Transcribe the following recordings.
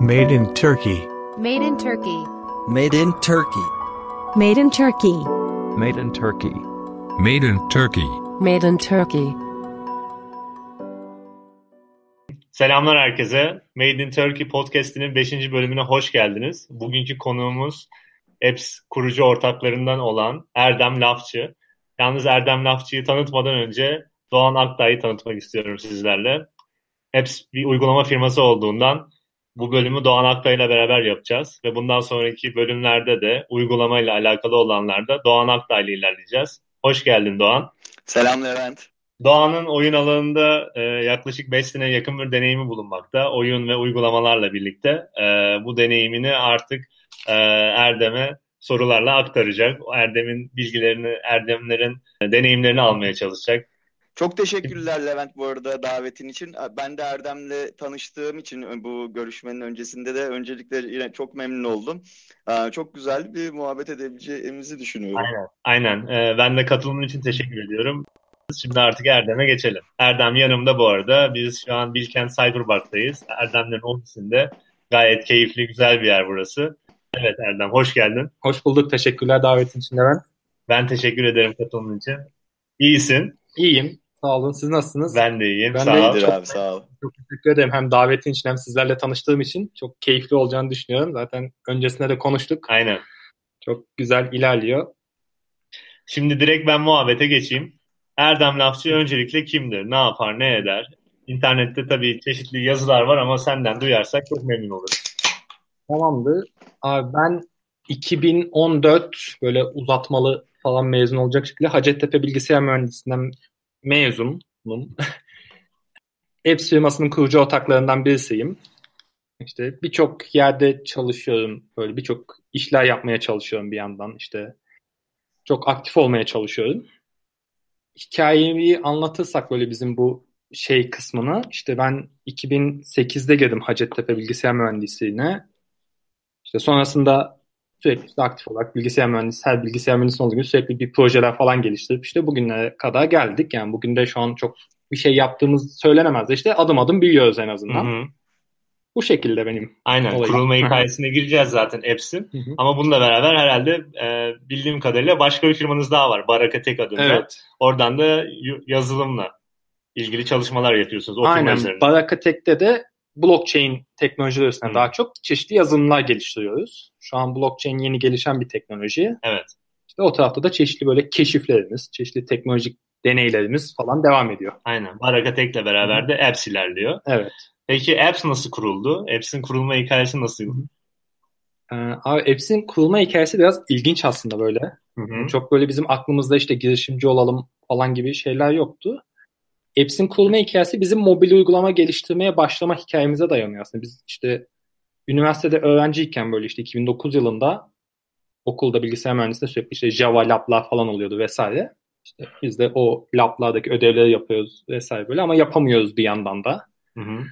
Made in Turkey. Made in Turkey. Made in Turkey. Made in Turkey. Made in Turkey. Made in Turkey. Made in Turkey. Selamlar herkese. Made in Turkey podcast'inin 5. bölümüne hoş geldiniz. Bugünkü konuğumuz Apps kurucu ortaklarından olan Erdem Lafçı. Yalnız Erdem Lafçı'yı tanıtmadan önce Doğan Akdağ'ı tanıtmak istiyorum sizlerle. Apps bir uygulama firması olduğundan bu bölümü Doğan Akdağ ile beraber yapacağız. Ve bundan sonraki bölümlerde de uygulamayla alakalı olanlarda Doğan Akdağ ile ilerleyeceğiz. Hoş geldin Doğan. Selam Levent. Doğan'ın oyun alanında e, yaklaşık 5 sene yakın bir deneyimi bulunmakta. Oyun ve uygulamalarla birlikte e, bu deneyimini artık e, Erdem'e sorularla aktaracak. Erdem'in bilgilerini, Erdemlerin deneyimlerini almaya çalışacak. Çok teşekkürler Levent bu arada davetin için. Ben de Erdem'le tanıştığım için bu görüşmenin öncesinde de öncelikle yine çok memnun oldum. Çok güzel bir muhabbet edebileceğimizi düşünüyorum. Aynen. Aynen. E, ben de katılımın için teşekkür ediyorum. Şimdi artık Erdem'e geçelim. Erdem yanımda bu arada. Biz şu an Bilkent Cyberpark'tayız. Erdem'lerin ofisinde. Gayet keyifli, güzel bir yer burası. Evet Erdem, hoş geldin. Hoş bulduk. Teşekkürler davetin için Levent. Ben teşekkür ederim katılımın için. İyisin. İyiyim. Sağ olun. Siz nasılsınız? Ben de iyiyim. Ben sağ de. İyidir çok, abi sağ ol. Çok teşekkür ederim. Hem davetin için hem sizlerle tanıştığım için çok keyifli olacağını düşünüyorum. Zaten öncesinde de konuştuk. Aynen. Çok güzel ilerliyor. Şimdi direkt ben muhabbete geçeyim. Erdem Lafçı öncelikle kimdir? Ne yapar? Ne eder? İnternette tabii çeşitli yazılar var ama senden duyarsak çok memnun oluruz. Tamamdır. Abi ben 2014 böyle uzatmalı falan mezun olacak şekilde Hacettepe Bilgisayar Mühendisliğinden mezunum. Apps firmasının kurucu ortaklarından birisiyim. İşte birçok yerde çalışıyorum. Böyle birçok işler yapmaya çalışıyorum bir yandan. İşte çok aktif olmaya çalışıyorum. Hikayeyi anlatırsak böyle bizim bu şey kısmını işte ben 2008'de girdim Hacettepe Bilgisayar Mühendisliğine. İşte sonrasında sürekli aktif olarak bilgisayar mühendisi, her bilgisayar mühendisi olduğu gibi sürekli bir projeler falan geliştirip işte bugünlere kadar geldik. Yani bugün de şu an çok bir şey yaptığımız söylenemez de işte adım adım biliyoruz en azından. Hı hı. Bu şekilde benim Aynen. olayım. Kurulma hikayesine gireceğiz zaten hı. Ama bununla beraber herhalde e, bildiğim kadarıyla başka bir firmanız daha var. Baraka Tek adında. Evet. Oradan da yazılımla ilgili çalışmalar yapıyorsunuz. O Aynen. Baraka Tek'te de blockchain teknolojileri üstüne Hı. daha çok çeşitli yazılımlar geliştiriyoruz. Şu an blockchain yeni gelişen bir teknoloji. Evet. İşte o tarafta da çeşitli böyle keşiflerimiz, çeşitli teknolojik deneylerimiz falan devam ediyor. Aynen. Baraka Tek'le beraber de Apps ilerliyor. Evet. Peki Apps nasıl kuruldu? Apps'in kurulma hikayesi nasıl? Ee, abi Apps'in kurulma hikayesi biraz ilginç aslında böyle. Hı hı. Çok böyle bizim aklımızda işte girişimci olalım falan gibi şeyler yoktu. Apps'in kurulma hikayesi bizim mobil uygulama geliştirmeye başlama hikayemize dayanıyor aslında. Biz işte üniversitede öğrenciyken böyle işte 2009 yılında okulda bilgisayar mühendisliğinde sürekli işte Java lablar falan oluyordu vesaire. İşte biz de o lablardaki ödevleri yapıyoruz vesaire böyle ama yapamıyoruz bir yandan da. Hı hı.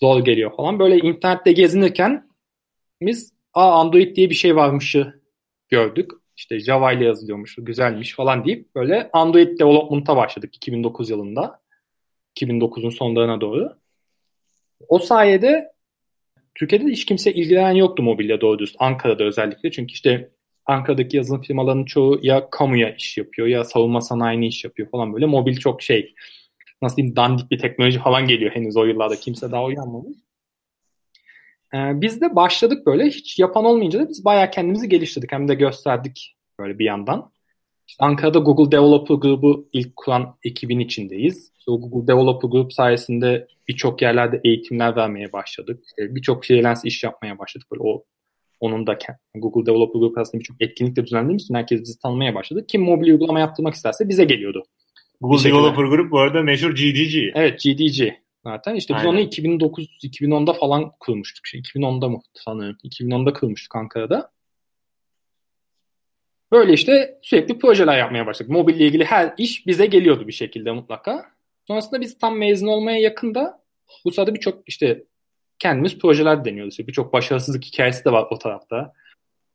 Zor geliyor falan. Böyle internette gezinirken biz Aa Android diye bir şey varmışı gördük. İşte Java ile yazılıyormuş, güzelmiş falan deyip böyle Android development'a başladık 2009 yılında. 2009'un sonlarına doğru. O sayede Türkiye'de de hiç kimse ilgilenen yoktu mobille doğru dürüst. Ankara'da özellikle. Çünkü işte Ankara'daki yazılım firmalarının çoğu ya kamuya iş yapıyor ya savunma sanayine iş yapıyor falan böyle. Mobil çok şey nasıl diyeyim dandik bir teknoloji falan geliyor henüz o yıllarda. Kimse daha uyanmamış. Ee, biz de başladık böyle. Hiç yapan olmayınca da biz bayağı kendimizi geliştirdik. Hem de gösterdik böyle bir yandan. İşte Ankara'da Google Developer Group'u ilk kuran ekibin içindeyiz. İşte o Google Developer Group sayesinde birçok yerlerde eğitimler vermeye başladık. İşte birçok freelance iş yapmaya başladık. Böyle o onun da Google Developer Group arasında birçok etkinlik de düzenlediğimiz için herkes bizi tanımaya başladı. Kim mobil uygulama yaptırmak isterse bize geliyordu. Google. Developer Group bu arada meşhur GDG. Evet GDG zaten. İşte biz Aynen. onu 2009-2010'da falan kurmuştuk. Şey, 2010'da mı sanırım? 2010'da kurmuştuk Ankara'da. Böyle işte sürekli projeler yapmaya başladık. Mobille ilgili her iş bize geliyordu bir şekilde mutlaka. Sonrasında biz tam mezun olmaya yakında bu sırada birçok işte kendimiz projeler deniyoruz. İşte birçok başarısızlık hikayesi de var o tarafta.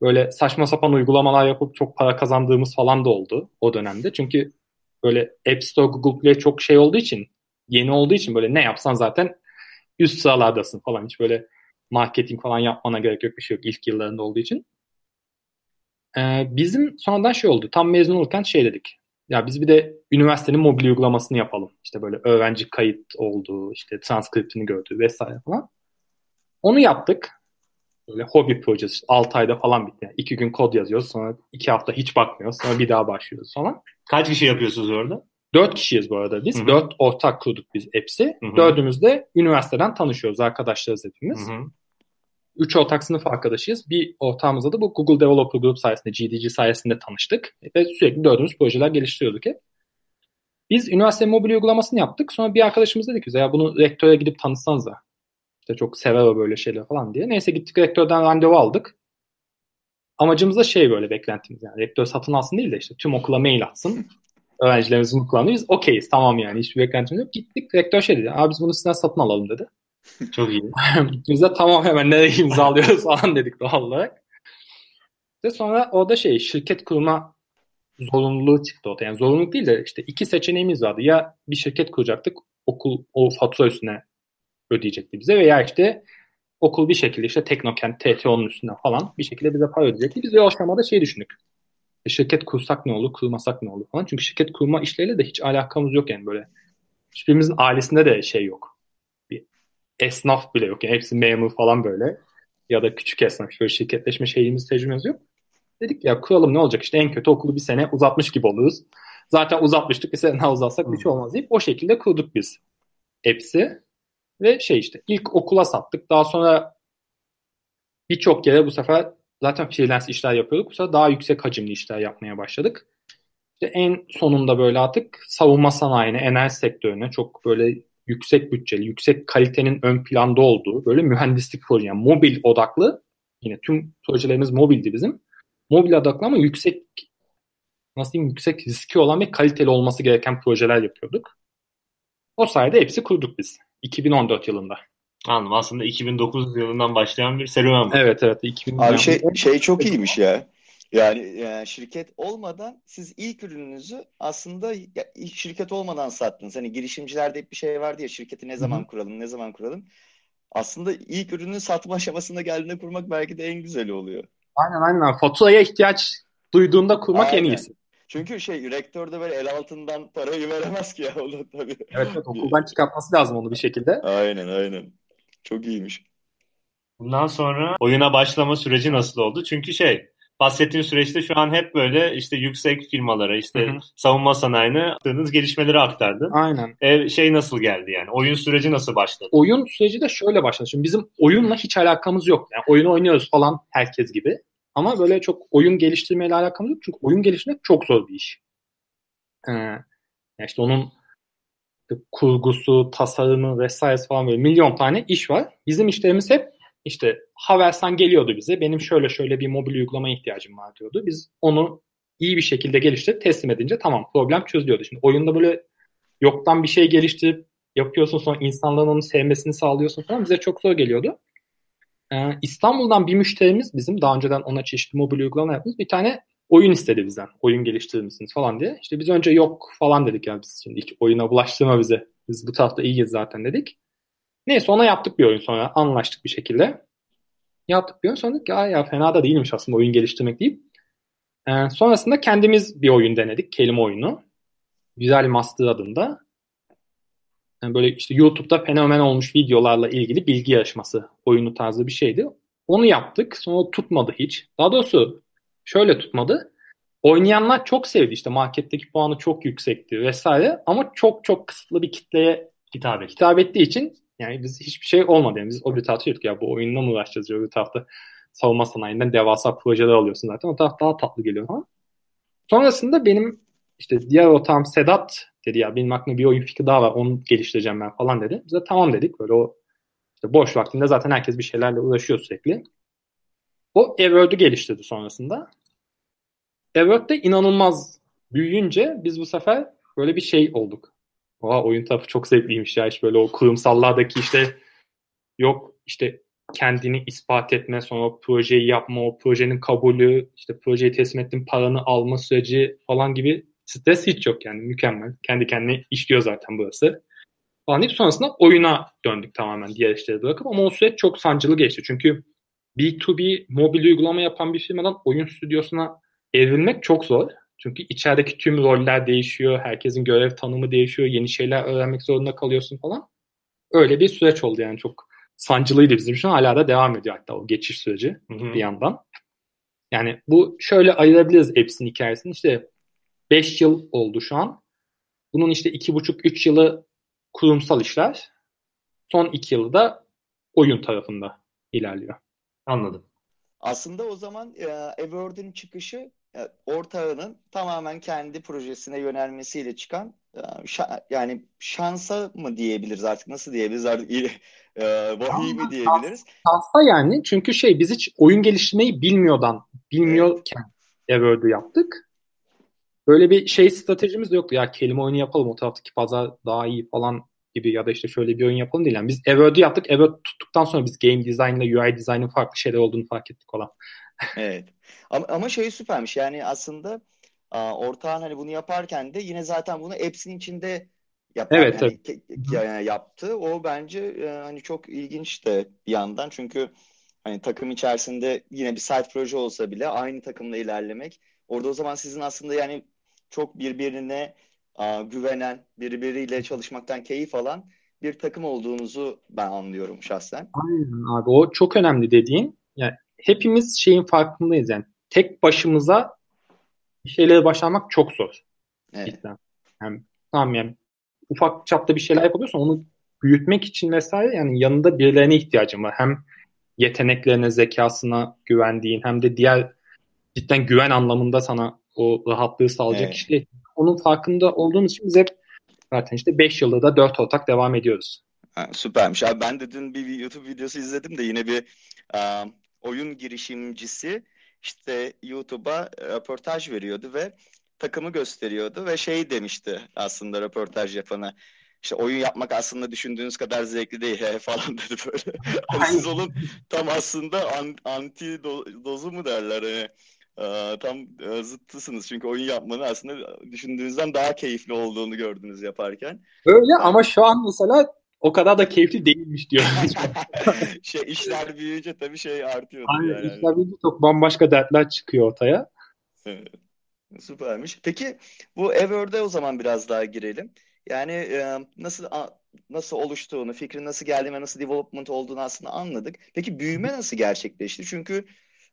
Böyle saçma sapan uygulamalar yapıp çok para kazandığımız falan da oldu o dönemde. Çünkü böyle App Store, Google Play çok şey olduğu için, yeni olduğu için böyle ne yapsan zaten üst sıralardasın falan. Hiç böyle marketing falan yapmana gerek yok bir şey yok ilk yıllarında olduğu için. Ee, bizim sonradan şey oldu. Tam mezun olurken şey dedik. Ya biz bir de üniversitenin mobil uygulamasını yapalım. İşte böyle öğrenci kayıt olduğu, işte transkriptini gördüğü vesaire falan. Onu yaptık. Böyle hobi projesi. İşte 6 ayda falan bitti. Yani 2 gün kod yazıyoruz. Sonra 2 hafta hiç bakmıyoruz. Sonra bir daha başlıyoruz falan. Kaç kişi yapıyorsunuz orada? 4 kişiyiz bu arada biz. Hı hı. 4 ortak kurduk biz hepsi. Hı hı. Dördümüz de üniversiteden tanışıyoruz. Arkadaşlarız hepimiz. Hı hı. Üç ortak sınıf arkadaşıyız. Bir ortağımızla da bu Google Developer Group sayesinde, GDG sayesinde tanıştık. Ve sürekli dördümüz projeler geliştiriyorduk hep. Biz üniversite mobil uygulamasını yaptık. Sonra bir arkadaşımız dedi ki ya bunu rektöre gidip tanıtsanız da. İşte çok sever o böyle şeyler falan diye. Neyse gittik rektörden randevu aldık. Amacımız da şey böyle beklentimiz yani. Rektör satın alsın değil de işte tüm okula mail atsın. Öğrencilerimizin kullandığı biz okeyiz tamam yani hiçbir beklentimiz yok. Gittik rektör şey dedi. Abi biz bunu sizden satın alalım dedi. Çok iyi. Biz de tamam hemen nereye imzalıyoruz falan dedik doğal olarak. Ve sonra orada şey şirket kurma zorunluluğu çıktı ortaya. Yani zorunluluk değil de işte iki seçeneğimiz vardı. Ya bir şirket kuracaktık okul o fatura üstüne ödeyecekti bize veya işte okul bir şekilde işte Teknokent, TTO'nun üstüne falan bir şekilde bize para ödeyecekti. Biz de o aşamada şey düşündük. E, şirket kursak ne olur, kurmasak ne olur falan. Çünkü şirket kurma işleriyle de hiç alakamız yok yani böyle. Hiçbirimizin ailesinde de şey yok. Esnaf bile yok. Yani hepsi memur falan böyle. Ya da küçük esnaf. Böyle şirketleşme şeyimiz, tecrübemiz yok. Dedik ya kuralım ne olacak işte en kötü okulu bir sene uzatmış gibi oluruz. Zaten uzatmıştık bir sene daha uzatsak bir şey olmaz deyip o şekilde kurduk biz hepsi. Ve şey işte ilk okula sattık. Daha sonra birçok yere bu sefer zaten freelance işler yapıyorduk. Bu sefer daha yüksek hacimli işler yapmaya başladık. İşte en sonunda böyle artık savunma sanayine, enerji sektörüne çok böyle yüksek bütçeli, yüksek kalitenin ön planda olduğu böyle mühendislik proje, yani mobil odaklı yine tüm projelerimiz mobildi bizim. Mobil odaklı ama yüksek nasıl diyeyim yüksek riski olan ve kaliteli olması gereken projeler yapıyorduk. O sayede hepsi kurduk biz. 2014 yılında. Anladım. Aslında 2009 yılından başlayan bir serüven bu. Evet evet. 2000 Abi şey şey çok iyiymiş ya. Yani, yani şirket olmadan siz ilk ürününüzü aslında ya- şirket olmadan sattınız. Hani girişimcilerde hep bir şey vardı ya şirketi ne zaman kuralım, ne zaman kuralım. Aslında ilk ürünü satma aşamasında geldiğinde kurmak belki de en güzeli oluyor. Aynen aynen. Faturaya ihtiyaç duyduğunda kurmak en Aynen. iyisi. Çünkü şey rektör de böyle el altından parayı veremez ki ya o da tabii. Evet, evet okuldan çıkartması lazım onu bir şekilde. Aynen aynen. Çok iyiymiş. Bundan sonra oyuna başlama süreci nasıl oldu? Çünkü şey bahsettiğin süreçte şu an hep böyle işte yüksek firmalara işte Hı hı. savunma sanayine yaptığınız gelişmeleri aktardın. Aynen. E, şey nasıl geldi yani? Oyun süreci nasıl başladı? Oyun süreci de şöyle başladı. Şimdi bizim oyunla hiç alakamız yok. Yani oyunu oynuyoruz falan herkes gibi. Ama böyle çok oyun geliştirmeyle alakamız yok. Çünkü oyun geliştirmek çok zor bir iş. Ee, yani işte onun kurgusu, tasarımı vesaire falan böyle milyon tane iş var. Bizim işlerimiz hep işte Havelsan geliyordu bize. Benim şöyle şöyle bir mobil uygulama ihtiyacım var diyordu. Biz onu iyi bir şekilde geliştirip teslim edince tamam problem çözülüyordu. Şimdi oyunda böyle yoktan bir şey geliştirip yapıyorsun sonra insanların onu sevmesini sağlıyorsun falan bize çok zor geliyordu. Ee, İstanbul'dan bir müşterimiz bizim daha önceden ona çeşitli mobil uygulama yaptığımız bir tane oyun istedi bizden. Oyun geliştirir misiniz falan diye. İşte biz önce yok falan dedik yani biz şimdi hiç oyuna bulaştırma bize. Biz bu tarafta iyiyiz zaten dedik. Neyse ona yaptık bir oyun sonra anlaştık bir şekilde. Yaptık bir oyun sonra dedik ki "Aa ya fena da değilmiş aslında oyun geliştirmek deyip. Ee, sonrasında kendimiz bir oyun denedik. Kelime oyunu. Güzel Master adında. Yani böyle işte YouTube'da fenomen olmuş videolarla ilgili bilgi yarışması oyunu tarzı bir şeydi. Onu yaptık. Sonra tutmadı hiç. Daha doğrusu şöyle tutmadı. Oynayanlar çok sevdi işte marketteki puanı çok yüksekti vesaire ama çok çok kısıtlı bir kitleye Hitap et. hitap ettiği için yani biz hiçbir şey olmadı. Yani biz o bir tarafta ya bu oyunla mı uğraşacağız? O bir tarafta savunma sanayinden devasa projeler alıyorsun zaten. O taraf daha tatlı geliyor falan. Sonrasında benim işte diğer ortağım Sedat dedi ya benim aklımda bir oyun fikri daha var onu geliştireceğim ben falan dedi. Biz de tamam dedik. Böyle o işte boş vaktinde zaten herkes bir şeylerle uğraşıyor sürekli. O Everworld'u geliştirdi sonrasında. Everworld de inanılmaz büyüyünce biz bu sefer böyle bir şey olduk. Oha oyun tarafı çok zevkliymiş ya. İşte böyle o kurumsallardaki işte yok işte kendini ispat etme, sonra projeyi yapma, o projenin kabulü, işte projeyi teslim ettim paranı alma süreci falan gibi stres hiç yok yani mükemmel. Kendi kendine işliyor zaten burası. falan deyip sonrasında oyuna döndük tamamen diğer işleri bırakıp ama o süreç çok sancılı geçti. Çünkü B2B mobil uygulama yapan bir firmadan oyun stüdyosuna evrilmek çok zor. Çünkü içerideki tüm roller değişiyor, herkesin görev tanımı değişiyor, yeni şeyler öğrenmek zorunda kalıyorsun falan. Öyle bir süreç oldu yani çok sancılıydı bizim için. Hala da devam ediyor hatta o geçiş süreci Hı hı. bir yandan. Yani bu şöyle ayırabiliriz Apps'in hikayesini. İşte 5 yıl oldu şu an. Bunun işte 2,5-3 yılı kurumsal işler. Son 2 yılı da oyun tarafında ilerliyor. Anladım. Aslında o zaman e, Everword'un çıkışı ortağının tamamen kendi projesine yönelmesiyle çıkan e, yani şansa mı diyebiliriz artık nasıl diyebiliriz artık e, vahiy mi diyebiliriz? Şansa yani çünkü şey biz hiç oyun geliştirmeyi bilmiyordan, bilmiyorken Everword'u yaptık. Böyle bir şey stratejimiz de yoktu. Ya kelime oyunu yapalım o taraftaki pazar daha iyi falan gibi ya da işte şöyle bir oyun yapalım değil. Yani biz Everword'u yaptık. Everword tuttuktan sonra biz game design ile UI design'ın farklı şeyler olduğunu fark ettik olan. Evet. Ama, ama şey süpermiş. Yani aslında a, ortağın hani bunu yaparken de yine zaten bunu apps'in içinde yapar, Evet, hani ke- ke- yani yaptı. O bence e, hani çok ilginç de bir yandan. Çünkü hani takım içerisinde yine bir side proje olsa bile aynı takımla ilerlemek. Orada o zaman sizin aslında yani çok birbirine a, güvenen, birbiriyle çalışmaktan keyif alan bir takım olduğunuzu ben anlıyorum şahsen. Aynen abi o çok önemli dediğin. Yani hepimiz şeyin farkındayız yani. Tek başımıza bir şeylere başlamak çok zor. Evet. cidden. Yani, tamam yani ufak çapta bir şeyler yapabiliyorsan onu büyütmek için vesaire yani yanında birilerine ihtiyacın var. Hem yeteneklerine, zekasına güvendiğin hem de diğer cidden güven anlamında sana o rahatlığı sağlayacak Evet. kişiler. Onun farkında olduğumuz için biz hep zaten işte 5 yılda da 4 ortak devam ediyoruz. Ha, süpermiş. Abi ben de dün bir YouTube videosu izledim de yine bir e, oyun girişimcisi işte YouTube'a röportaj veriyordu ve takımı gösteriyordu ve şey demişti aslında röportaj yapana. İşte oyun yapmak aslında düşündüğünüz kadar zevkli değil he, falan dedi böyle. Hani siz onun tam aslında an- anti do- dozu mu derler hani e, tam e, zıttısınız çünkü oyun yapmanın aslında düşündüğünüzden daha keyifli olduğunu gördünüz yaparken. Öyle ama şu an mesela o kadar da keyifli değilmiş diyor. Şey işler büyüyünce tabii şey artıyordu Aynen yani. işler bir çok bambaşka dertler çıkıyor ortaya. Evet. Süpermiş. Peki bu Ever'de o zaman biraz daha girelim. Yani e, nasıl a- nasıl oluştuğunu, fikrin nasıl geldiğini, nasıl development olduğunu aslında anladık. Peki büyüme nasıl gerçekleşti? Çünkü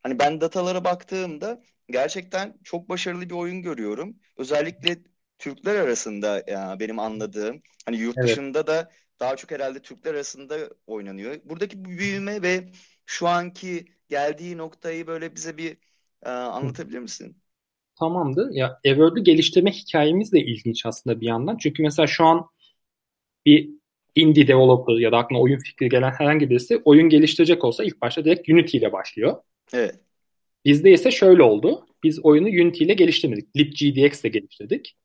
hani ben datalara baktığımda gerçekten çok başarılı bir oyun görüyorum. Özellikle Türkler arasında ya benim anladığım, hani yurt Evet. dışında da daha çok herhalde Türkler arasında oynanıyor. Buradaki bu büyüme ve şu anki geldiği noktayı böyle bize bir e, anlatabilir misin? Tamamdır. Ya Everword'u geliştirme hikayemiz de ilginç aslında bir yandan. Çünkü mesela şu an bir indie developer ya da aklına oyun fikri gelen herhangi birisi oyun geliştirecek olsa ilk başta direkt Unity ile başlıyor. Evet. Bizde ise şöyle oldu. Biz oyunu Unity ile geliştirmedik. libgdx ile geliştirdik.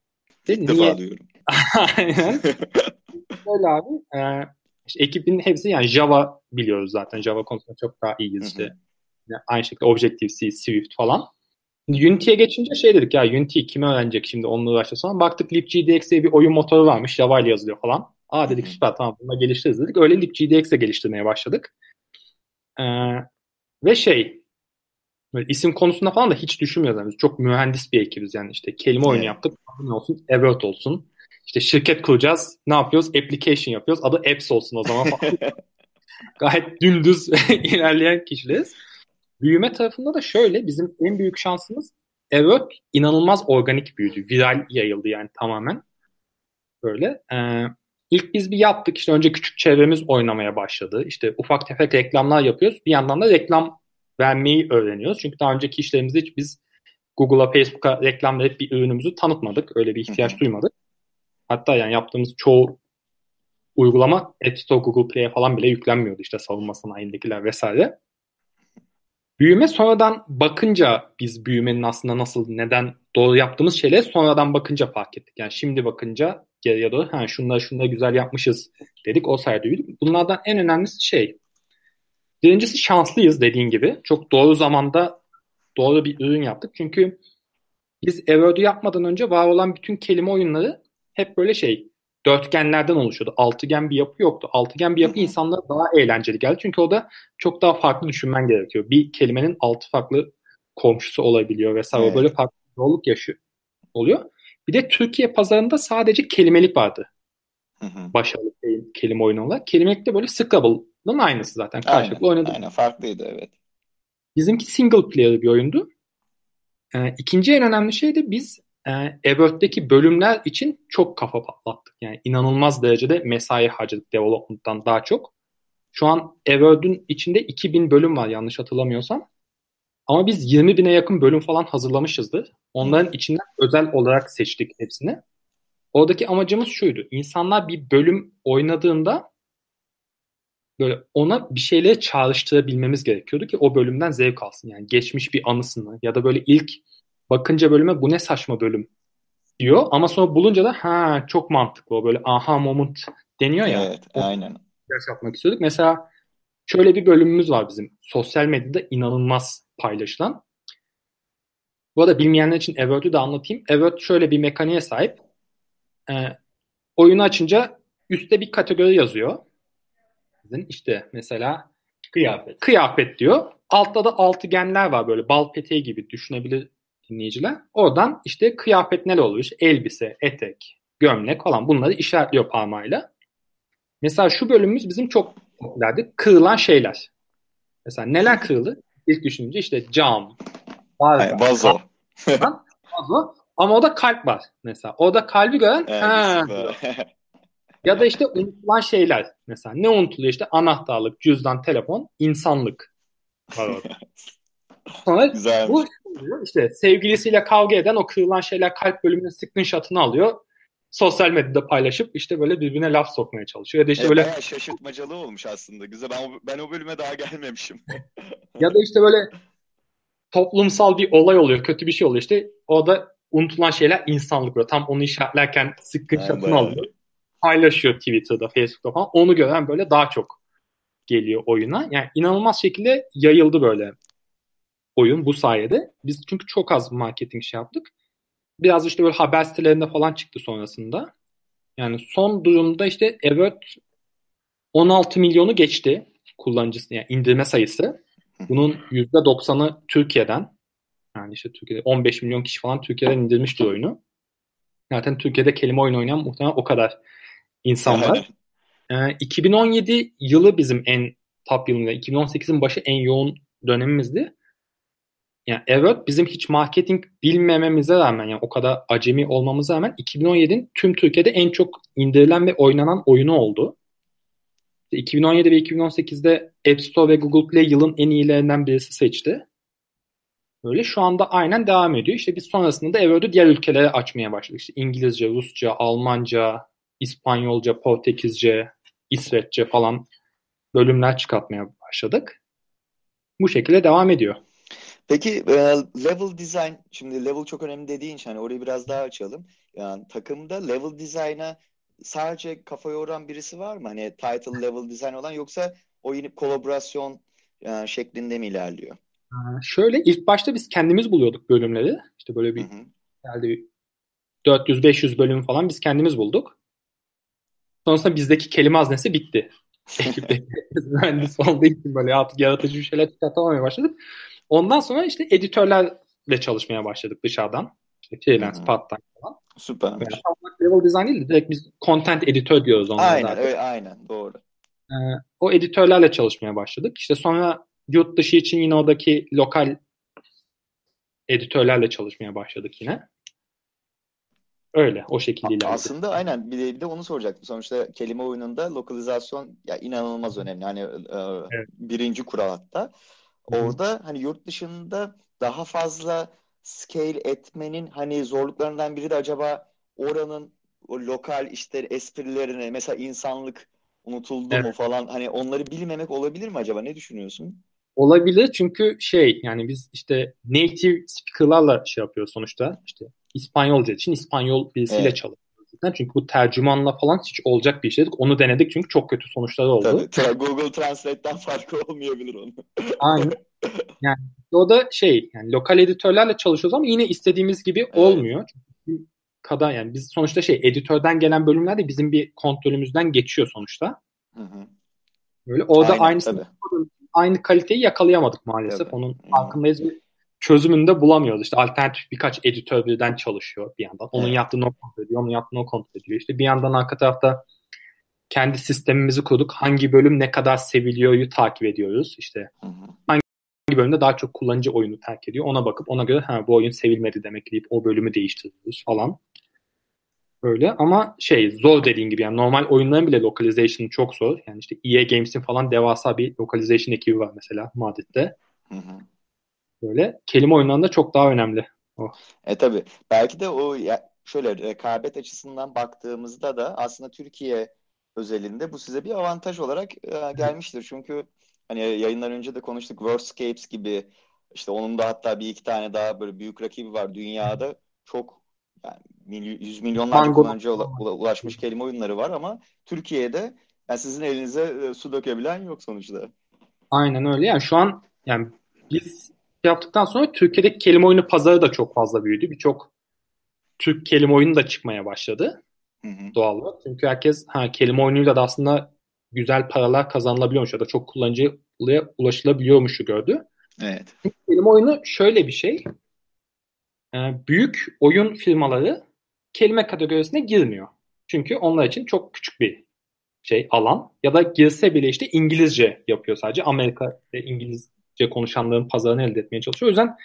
Defa niye? Aynen. Böyle abi. E, işte ekibin hepsi yani Java biliyoruz zaten. Java konusunda çok daha iyiyiz işte. Yani aynı şekilde Objective-C, Swift falan. Unity'ye geçince şey dedik ya Unity kime öğrenecek şimdi onunla uğraşacağız falan. Baktık libgdx diye bir oyun motoru varmış. Java ile yazılıyor falan. Aa dedik süper tamam bununla geliştiririz dedik. Öyle libgdx ile geliştirmeye başladık. Ee, ve şey böyle isim konusunda falan da hiç düşünmüyoruz. Yani çok mühendis bir ekibiz yani işte kelime oyunu Evet. yaptık. Ne olsun? Everword olsun. İşte şirket kuracağız. Ne yapıyoruz? Application yapıyoruz. Adı Apps olsun o zaman falan. Gayet dümdüz ilerleyen kişileriz. Büyüme tarafında da şöyle bizim en büyük şansımız Everword inanılmaz organik büyüdü. Viral yayıldı yani tamamen. Böyle. Ee, ilk biz bir yaptık. İşte önce küçük çevremiz oynamaya başladı. İşte ufak tefek reklamlar yapıyoruz. Bir yandan da reklam vermeyi öğreniyoruz. Çünkü daha önceki işlerimizde hiç biz Google'a, Facebook'a reklam verip bir ürünümüzü tanıtmadık. Öyle bir ihtiyaç duymadık. Hatta yani yaptığımız çoğu uygulama App Store, Google Play'e falan bile yüklenmiyordu işte savunma sanayindekiler vesaire. Büyüme sonradan bakınca biz büyümenin aslında nasıl, neden doğru yaptığımız şeyleri sonradan bakınca fark ettik. Yani şimdi bakınca geriye doğru ha şunları şunları güzel yapmışız dedik o sayede büyüdük. Bunlardan en önemlisi şey birincisi şanslıyız dediğin gibi. Çok doğru zamanda doğru bir ürün yaptık. Çünkü biz Everword'u yapmadan önce var olan bütün kelime oyunları hep böyle şey dörtgenlerden oluşuyordu. Altıgen bir yapı yoktu. Altıgen bir yapı insanlara daha eğlenceli geldi. Çünkü o da çok daha farklı düşünmen gerekiyor. Bir kelimenin altı farklı komşusu olabiliyor vesaire. Evet. böyle farklı zorluk yaşıyor oluyor. Bir de Türkiye pazarında sadece kelimelik vardı. Hı hı. Başarılı ke- kelime oyunu olarak. Kelimelik de böyle Scrabble'ın aynısı zaten. Karşılıklı Aynen, oynadık. aynen farklıydı evet. Bizimki single player bir oyundu. Ee, ikinci en önemli şey de biz e, bölümler için çok kafa patlattık. Yani inanılmaz derecede mesai harcadık development'tan daha çok. Şu an Evert'ün içinde 2000 bölüm var yanlış hatırlamıyorsam. Ama biz 20 bine yakın bölüm falan hazırlamışızdır. Onların içinden özel olarak seçtik hepsini. Oradaki amacımız şuydu. İnsanlar bir bölüm oynadığında böyle ona bir şeyleri çağrıştırabilmemiz gerekiyordu ki o bölümden zevk alsın. Yani geçmiş bir anısını ya da böyle ilk bakınca bölüme bu ne saçma bölüm diyor ama sonra bulunca da ha çok mantıklı o böyle aha moment deniyor ya. Evet, o aynen. ders yapmak istiyorduk. Mesela şöyle bir bölümümüz var bizim. Sosyal medyada inanılmaz paylaşılan. Bu arada bilmeyenler için Evert'ü de anlatayım. Evert şöyle bir mekaniğe sahip. Ee, oyunu açınca üstte bir kategori yazıyor. Sizin işte mesela Kıyafet. kıyafet diyor. Altta da altıgenler var böyle bal peteği gibi düşünebilir dinleyiciler. Oradan işte kıyafet olur? İşte elbise, etek, gömlek falan bunları işaretliyor parmağıyla. Mesela şu bölümümüz bizim çok popülerdi. Kırılan şeyler. Mesela neler kırılır? İlk düşününce işte cam, bardak, vazo. vazo. Ama o da kalp var mesela. O da kalbi gören Evet, ya da işte unutulan şeyler. Mesela ne unutuluyor? İşte anahtarlık, cüzdan, telefon, insanlık var orada. Sonra Güzelmiş. bu işte sevgilisiyle kavga eden o kırılan şeyler kalp bölümünün screenshot'ını alıyor. Sosyal medyada paylaşıp işte böyle birbirine laf sokmaya çalışıyor. Ya da işte Evet, böyle şaşırtmacalı olmuş aslında. Güzel. Ben o, ben o bölüme daha gelmemişim. ya da işte böyle toplumsal bir olay oluyor, kötü bir şey oluyor işte. O da unutulan şeyler insanlık böyle. Tam onu işaretlerken screenshot'ını alıyor. Paylaşıyor Twitter'da, Facebook'ta falan. Onu gören böyle daha çok geliyor oyuna. Yani inanılmaz şekilde yayıldı böyle oyun bu sayede. Biz çünkü çok az marketing şey yaptık. Biraz işte böyle haber sitelerinde falan çıktı sonrasında. Yani son durumda işte Evert 16 milyonu geçti kullanıcısı yani indirme sayısı. Bunun %90'ı Türkiye'den. Yani işte Türkiye'de 15 milyon kişi falan Türkiye'den indirmiştir oyunu. Zaten Türkiye'de kelime oyunu oynayan muhtemelen o kadar insan var. Ee, 2017 yılı bizim en top yılında. 2018'in başı en yoğun dönemimizdi. Yani evet bizim hiç marketing bilmememize rağmen yani o kadar acemi olmamıza rağmen 2017'in tüm Türkiye'de en çok indirilen ve oynanan oyunu oldu. 2017 ve 2018'de App Store ve Google Play yılın en iyilerinden birisi seçti. Böyle şu anda aynen devam ediyor. İşte biz sonrasında da Evert'ü diğer ülkelere açmaya başladık. İşte İngilizce, Rusça, Almanca, İspanyolca, Portekizce, İsveççe falan bölümler çıkartmaya başladık. Bu şekilde devam ediyor. Peki e, level design, şimdi level çok önemli dediğin için hani orayı biraz daha açalım. Yani takımda level design'a sadece kafa yoran birisi var mı? Hani title level design olan yoksa oyun kolaborasyon e, şeklinde mi ilerliyor? Ee, Şöyle ilk başta biz kendimiz buluyorduk bölümleri. İşte böyle bir Hı hı. geldi bir 400-500 bölüm falan biz kendimiz bulduk. Sonrasında bizdeki kelime haznesi bitti. Ekipte mühendis olduğu için böyle artık yaratıcı bir şeyler çıkartamamaya başladık. Ondan sonra işte editörlerle çalışmaya başladık dışarıdan. İşte freelance, hı. part-time falan. Süpermiş. Yani level design değil de direkt biz content editör diyoruz onlara Aynen, zaten. öyle, aynen doğru. Ee, o editörlerle çalışmaya başladık. İşte sonra yurt dışı için yine oradaki lokal editörlerle çalışmaya başladık yine. Öyle, o şekilde ilerledik. Aslında aynen bir de, bir de onu soracaktım. Sonuçta kelime oyununda lokalizasyon ya inanılmaz önemli. Hani e, Evet. birinci kural hatta. Orada hani yurt dışında daha fazla scale etmenin hani zorluklarından biri de acaba oranın o lokal işte esprilerini mesela insanlık unutuldu mu Evet. falan hani onları bilmemek olabilir mi acaba? Ne düşünüyorsun? Olabilir çünkü şey yani biz işte native speaker'larla şey yapıyoruz sonuçta. İşte İspanyolca için İspanyol birisiyle Evet. çalışıyoruz. Zaten. Çünkü bu tercümanla falan hiç olacak bir şey değil. Onu denedik çünkü çok kötü sonuçları oldu. Tabii. Google Translate'ten farkı olmayabilir onun. Aynen. Yani o da şey yani lokal editörlerle çalışıyoruz ama yine istediğimiz gibi olmuyor. Çünkü kadar yani biz sonuçta şey editörden gelen bölümler de bizim bir kontrolümüzden geçiyor sonuçta. Hı hı. Böyle orada aynı aynı kaliteyi yakalayamadık maalesef. Tabii. Onun Hı. farkındayız. Bir çözümünü de bulamıyoruz. İşte alternatif birkaç editör birden çalışıyor bir yandan. Onun Evet. yaptığını o kontrol ediyor, onun yaptığını o kontrol ediyor. İşte bir yandan arka tarafta kendi sistemimizi kurduk. Hangi bölüm ne kadar seviliyoryu takip ediyoruz. İşte Hı hı. hangi bölümde daha çok kullanıcı oyunu terk ediyor. Ona bakıp ona göre ha bu oyun sevilmedi demek deyip o bölümü değiştiriyoruz falan. Böyle ama şey zor dediğin gibi yani normal oyunların bile localization çok zor. Yani işte EA Games'in falan devasa bir localization ekibi var mesela Madrid'de. Hı hı. Böyle kelime oyunlarında çok daha önemli. E tabii. Belki de o ya, şöyle rekabet açısından baktığımızda da aslında Türkiye özelinde bu size bir avantaj olarak e, gelmiştir. Çünkü hani yayından önce de konuştuk Wordscapes gibi işte onun da hatta bir iki tane daha böyle büyük rakibi var dünyada. Çok yani yüz milyonlarca kullanıcıya ula- ula- ulaşmış kelime oyunları var ama Türkiye'de yani sizin elinize e, su dökebilen yok sonuçta. Aynen öyle. Yani şu an yani biz yaptıktan sonra Türkiye'deki kelime oyunu pazarı da çok fazla büyüdü. Birçok Türk kelime oyunu da çıkmaya başladı Hı hı. doğal olarak. Çünkü herkes ha, kelime oyunuyla da aslında güzel paralar kazanılabiliyormuş ya da çok kullanıcıya ulaşılabiliyormuşu gördü. Evet. Kelime oyunu şöyle bir şey. Ee, büyük oyun firmaları kelime kategorisine girmiyor. Çünkü onlar için çok küçük bir şey alan. Ya da girse bile işte İngilizce yapıyor sadece. Amerika ve İngilizce konuşanların pazarını elde etmeye çalışıyor. O yüzden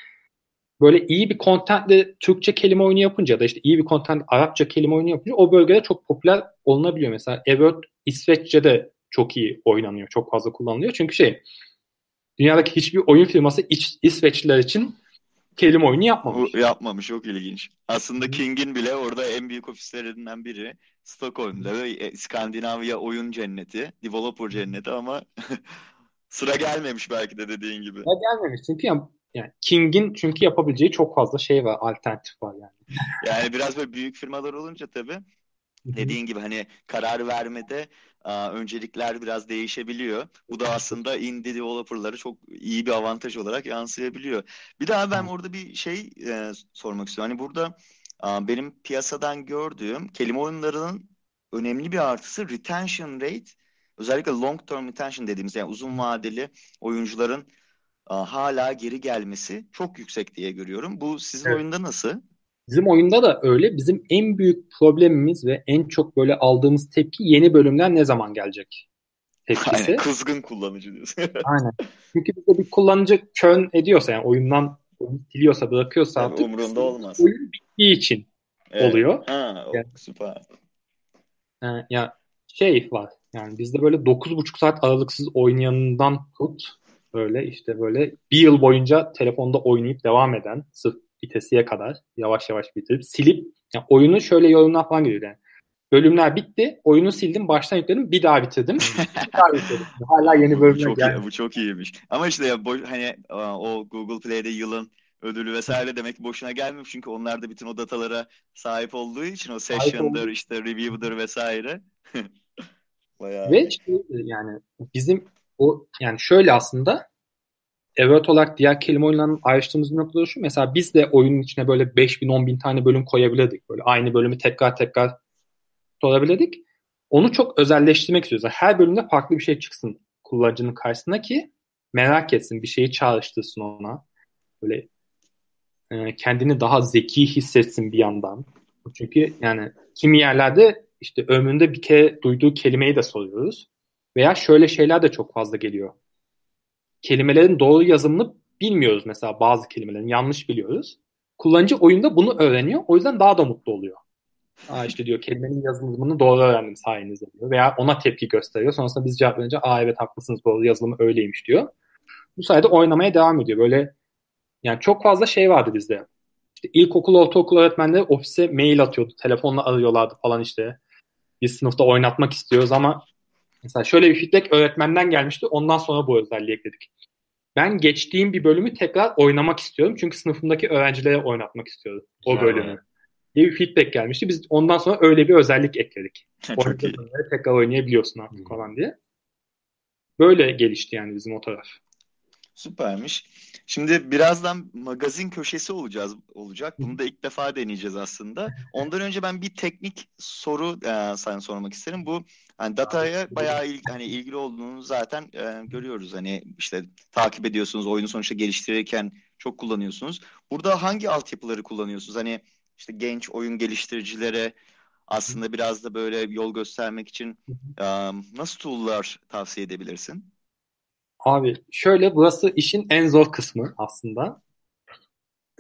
böyle iyi bir contentle Türkçe kelime oyunu yapınca ya da işte iyi bir content Arapça kelime oyunu yapınca o bölgede çok popüler olunabiliyor. Mesela Evert İsveççe'de çok iyi oynanıyor. Çok fazla kullanılıyor. Çünkü şey dünyadaki hiçbir oyun firması İç, İsveçliler için kelime oyunu yapmamış. Bu yapmamış çok ilginç. Aslında King'in bile orada en büyük ofislerinden biri Stockholm'da ve e, İskandinavya oyun cenneti, developer cenneti ama sıra gelmemiş belki de dediğin gibi. Ya gelmemiş çünkü yani, yani King'in çünkü yapabileceği çok fazla şey var, alternatif var yani. Yani biraz böyle büyük firmalar olunca tabii dediğin gibi hani karar vermede aa, öncelikler biraz değişebiliyor. Bu da aslında indie developerları çok iyi bir avantaj olarak yansıyabiliyor. Bir daha ben orada bir şey e, sormak istiyorum. Hani burada aa, benim piyasadan gördüğüm kelime oyunlarının önemli bir artısı retention rate. Özellikle long term retention dediğimiz yani uzun vadeli oyuncuların aa, hala geri gelmesi çok yüksek diye görüyorum. Bu sizin Evet. oyunda nasıl? Bizim oyunda da öyle. Bizim en büyük problemimiz ve en çok böyle aldığımız tepki yeni bölümler ne zaman gelecek tepkisi. Aynen, kızgın kullanıcı diyorsun. Aynen. Çünkü bizde bir kullanıcı kön ediyorsa yani oyundan oyunu siliyorsa bırakıyorsa Tabii artık umurunda olmaz. oyun bittiği için Evet. oluyor. Ha, o- Yani- süper. Ee, ya şey var yani bizde böyle 9,5 saat aralıksız oynayanından tut böyle işte böyle bir yıl boyunca telefonda oynayıp devam eden sırf vitesiye kadar yavaş yavaş bitirip silip yani oyunu şöyle yorumlar falan geliyor yani. Bölümler bitti. Oyunu sildim. Baştan yükledim. Bir daha bitirdim. bir daha bitirdim. Hala yeni bölümler Çok iyi, geldi. bu çok iyiymiş. Ama işte ya boş, hani o Google Play'de yılın ödülü vesaire demek boşuna gelmemiş çünkü onlar da bütün o datalara sahip olduğu için o session'dır işte review'dur vesaire. Bayağı. Ve şey, yani bizim o yani şöyle aslında evet olarak diğer kelime oyunlarının ayrıştığımız noktada şu. Mesela biz de oyunun içine böyle 5000 10 bin tane bölüm koyabilirdik. Böyle aynı bölümü tekrar tekrar sorabilirdik. Onu çok özelleştirmek istiyoruz. Yani Her bölümde farklı bir şey çıksın kullanıcının karşısına ki merak etsin, bir şeyi çağrıştırsın ona. Böyle e, kendini daha zeki hissetsin bir yandan. Çünkü yani kimi yerlerde işte ömründe bir kere duyduğu kelimeyi de soruyoruz. Veya şöyle şeyler de çok fazla geliyor. Kelimelerin doğru yazımını bilmiyoruz mesela bazı kelimelerin yanlış biliyoruz. Kullanıcı oyunda bunu öğreniyor. O yüzden daha da mutlu oluyor. Aa işte diyor kelimenin yazılımını doğru öğrendim sayenizde diyor. Veya ona tepki gösteriyor. Sonrasında biz cevap verince aa evet haklısınız doğru yazılımı öyleymiş diyor. Bu sayede oynamaya devam ediyor. Böyle yani çok fazla şey vardı bizde. İşte ilkokul, ortaokul öğretmenleri ofise mail atıyordu. Telefonla arıyorlardı falan işte. Biz sınıfta oynatmak istiyoruz ama mesela şöyle bir feedback öğretmenden gelmişti. Ondan sonra bu özelliği ekledik. Ben geçtiğim bir bölümü tekrar oynamak istiyorum. Çünkü sınıfımdaki öğrencilere oynatmak istiyorum o Güzel bölümü. diye bir feedback gelmişti. Biz ondan sonra öyle bir özellik ekledik. Çok iyi. Tekrar oynayabiliyorsun artık Hı. falan diye. Böyle gelişti yani bizim o taraf. Süpermiş. Şimdi birazdan magazin köşesi olacağız olacak. Bunu da ilk defa deneyeceğiz aslında. Ondan önce ben bir teknik soru e, sana sormak isterim. Bu hani dataya bayağı il, hani ilgili olduğunu zaten e, görüyoruz. Hani işte takip ediyorsunuz, oyunu sonuçta geliştirirken çok kullanıyorsunuz. Burada hangi altyapıları kullanıyorsunuz? Hani işte genç oyun geliştiricilere aslında biraz da böyle yol göstermek için e, nasıl tool'lar tavsiye edebilirsin? Abi şöyle burası işin en zor kısmı aslında.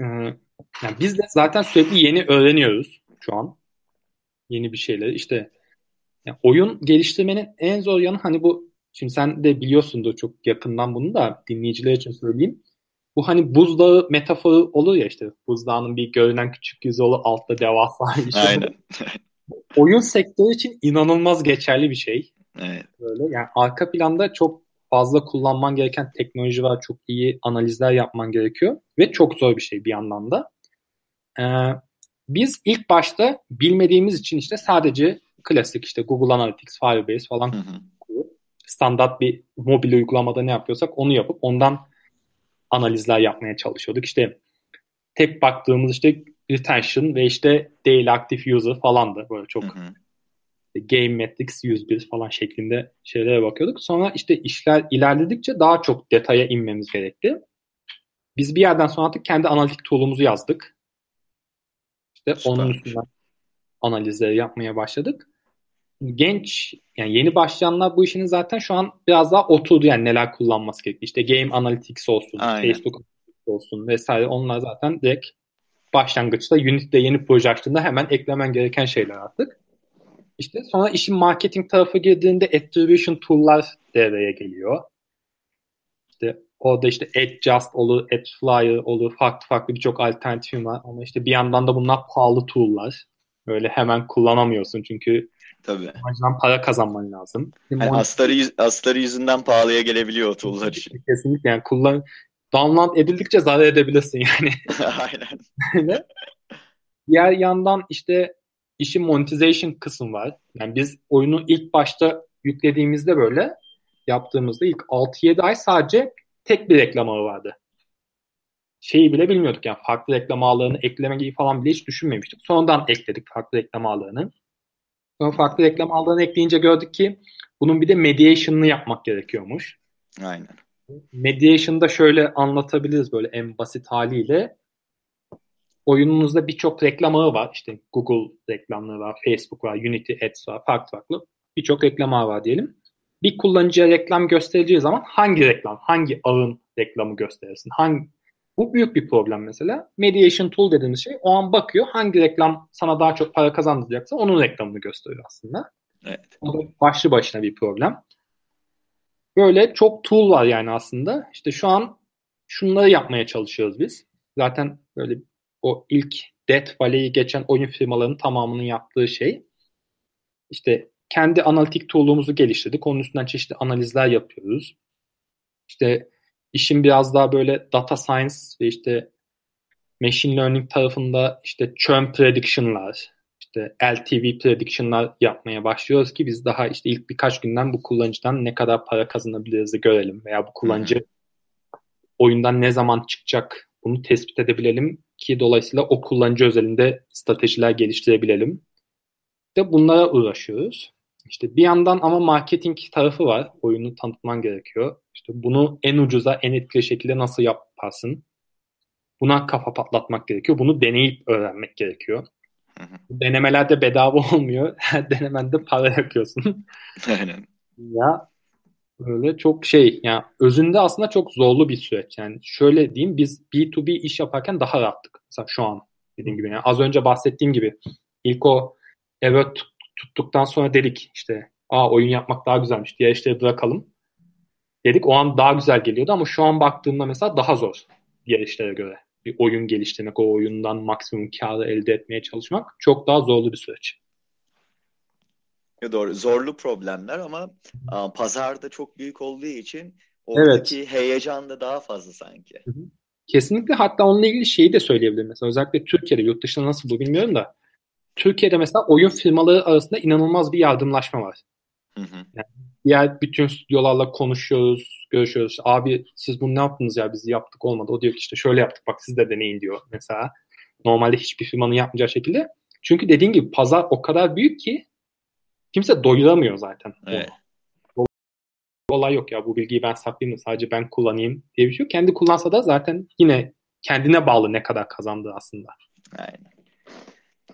Ee, yani biz de zaten sürekli yeni öğreniyoruz şu an. Yeni bir şeyleri. İşte yani oyun geliştirmenin en zor yanı hani bu şimdi sen de biliyorsundur çok yakından bunu da dinleyiciler için söyleyeyim. Bu hani buzdağı metaforu olur ya işte buzdağının bir görünen küçük yüzü olur altta devasa bir şey. Aynen. oyun sektörü için inanılmaz geçerli bir şey. Evet. Böyle yani arka planda çok fazla kullanman gereken teknoloji var. Çok iyi analizler yapman gerekiyor. Ve çok zor bir şey bir yandan da. Ee, biz ilk başta bilmediğimiz için işte sadece klasik işte Google Analytics, Firebase falan Hı hı. standart bir mobil uygulamada ne yapıyorsak onu yapıp ondan analizler yapmaya çalışıyorduk. İşte tek baktığımız işte retention ve işte daily active user falandı. Böyle çok Hı hı. Game Metrics 101 falan şeklinde şeylere bakıyorduk. Sonra işte işler ilerledikçe daha çok detaya inmemiz gerekti. Biz bir yerden sonra artık kendi analitik tool'umuzu yazdık. İşte onun Süpermiş. üstünden analizleri yapmaya başladık. Genç yani yeni başlayanlar bu işinin zaten şu an biraz daha oturdu yani neler kullanması gerekiyor. İşte Game Analytics olsun, Aynen. Facebook Analytics olsun vesaire onlar zaten direkt başlangıçta Unity'de yeni proje açtığında hemen eklemen gereken şeyler artık. İşte sonra işin marketing tarafı girdiğinde attribution tool'lar devreye geliyor. İşte orada işte Adjust olur, AdFlyer olur, farklı farklı birçok alternatif var. Ama işte bir yandan da bunlar pahalı tool'lar. Böyle hemen kullanamıyorsun çünkü Tabii. amacından para kazanman lazım. Yani astarı, yüz- astarı yüzünden pahalıya gelebiliyor o tool'lar için. Kesinlikle yani kullan download edildikçe zarar edebilirsin yani. Aynen. Diğer yandan işte işin monetization kısmı var. Yani biz oyunu ilk başta yüklediğimizde böyle yaptığımızda ilk 6-7 ay sadece tek bir reklam ağı vardı. Şeyi bile bilmiyorduk yani farklı reklam ağlarını eklemeyi falan bile hiç düşünmemiştik. Sonradan ekledik farklı reklam ağlarını. Sonra farklı reklam ağlarını ekleyince gördük ki bunun bir de mediation'ını yapmak gerekiyormuş. Aynen. Mediation'da şöyle anlatabiliriz böyle en basit haliyle. Oyununuzda birçok reklam ağı var. İşte Google reklamları var, Facebook var, Unity Ads var, farklı farklı. Birçok reklam ağı var diyelim. Bir kullanıcıya reklam göstereceği zaman hangi reklam, hangi ağın reklamı gösterirsin? Hangi bu büyük bir problem mesela. Mediation tool dediğimiz şey o an bakıyor hangi reklam sana daha çok para kazandıracaksa onun reklamını gösteriyor aslında. Evet. O da başlı başına bir problem. Böyle çok tool var yani aslında. İşte şu an şunları yapmaya çalışıyoruz biz. Zaten böyle o ilk Death Valley'i geçen oyun firmalarının tamamının yaptığı şey. İşte kendi analitik tool'umuzu geliştirdik. Onun üstünden çeşitli analizler yapıyoruz. İşte işin biraz daha böyle data science ve işte machine learning tarafında işte churn prediction'lar, işte LTV prediction'lar yapmaya başlıyoruz ki biz daha işte ilk birkaç günden bu kullanıcıdan ne kadar para kazanabiliriz görelim veya bu kullanıcı oyundan ne zaman çıkacak bunu tespit edebilelim ki dolayısıyla o kullanıcı özelinde stratejiler geliştirebilelim. De bunlara uğraşıyoruz. İşte bir yandan ama marketing tarafı var. Oyunu tanıtman gerekiyor. İşte bunu en ucuza, en etkili şekilde nasıl yaparsın? Buna kafa patlatmak gerekiyor. Bunu deneyip öğrenmek gerekiyor. Hı hı. Denemeler de bedava olmuyor. Her denemende para yakıyorsun. Aynen. ya öyle çok şey yani özünde aslında çok zorlu bir süreç. Yani şöyle diyeyim biz B2B iş yaparken daha rahattık. Mesela şu an dediğim gibi yani az önce bahsettiğim gibi ilk o evet tuttuktan sonra dedik işte aa oyun yapmak daha güzelmiş diğer işleri bırakalım dedik. O an daha güzel geliyordu ama şu an baktığımda mesela daha zor diğer işlere göre. Bir oyun geliştirmek, o oyundan maksimum karı elde etmeye çalışmak çok daha zorlu bir süreç. Ya doğru. Zorlu problemler ama a, pazarda çok büyük olduğu için oradaki heyecan da daha fazla sanki. Kesinlikle hatta onunla ilgili şeyi de söyleyebilirim. Mesela özellikle Türkiye'de, yurt dışında nasıl bu bilmiyorum da Türkiye'de mesela oyun firmaları arasında inanılmaz bir yardımlaşma var. Hı hı. Diğer bütün stüdyolarla konuşuyoruz, görüşüyoruz. İşte, Abi siz bunu ne yaptınız ya biz yaptık olmadı. O diyor ki işte şöyle yaptık bak siz de deneyin diyor mesela. Normalde hiçbir firmanın yapmayacağı şekilde. Çünkü dediğin gibi pazar o kadar büyük ki kimse doyuramıyor zaten. Evet. olay yok ya bu bilgiyi ben saklayayım da sadece ben kullanayım diye bir şey yok. Kendi kullansa da zaten yine kendine bağlı ne kadar kazandığı aslında. Aynen.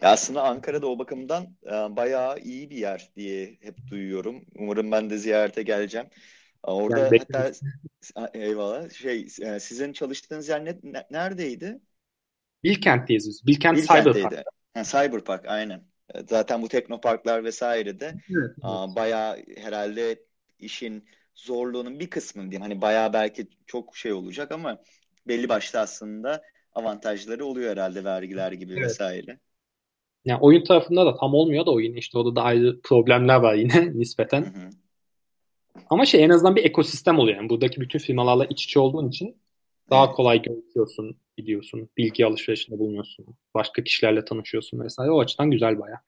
Ya aslında Ankara'da o bakımdan e, bayağı iyi bir yer diye hep duyuyorum. Umarım ben de ziyarete geleceğim. E, Orada Yani hatta eyvallah şey e, sizin çalıştığınız yer ne- ne- neredeydi? Bilkent'teyiz biz. Bilkent Cyberpark. Bilkent'teydi. Ha, Cyberpark aynen. Zaten bu teknoparklar vesaire de Evet. Bayağı herhalde işin zorluğunun bir kısmı diyeyim. Hani bayağı belki çok şey olacak ama belli başlı aslında avantajları oluyor herhalde vergiler gibi Evet. vesaire. Yani oyun tarafında da tam olmuyor da oyun işte orada da ayrı problemler var yine Hı nispeten. hı. Ama şey en azından bir ekosistem oluyor. Yani buradaki bütün firmalarla iç içe olduğun için daha kolay görüşüyorsun, gidiyorsun, bilgi alışverişinde bulunuyorsun, başka kişilerle tanışıyorsun vesaire. O açıdan güzel baya.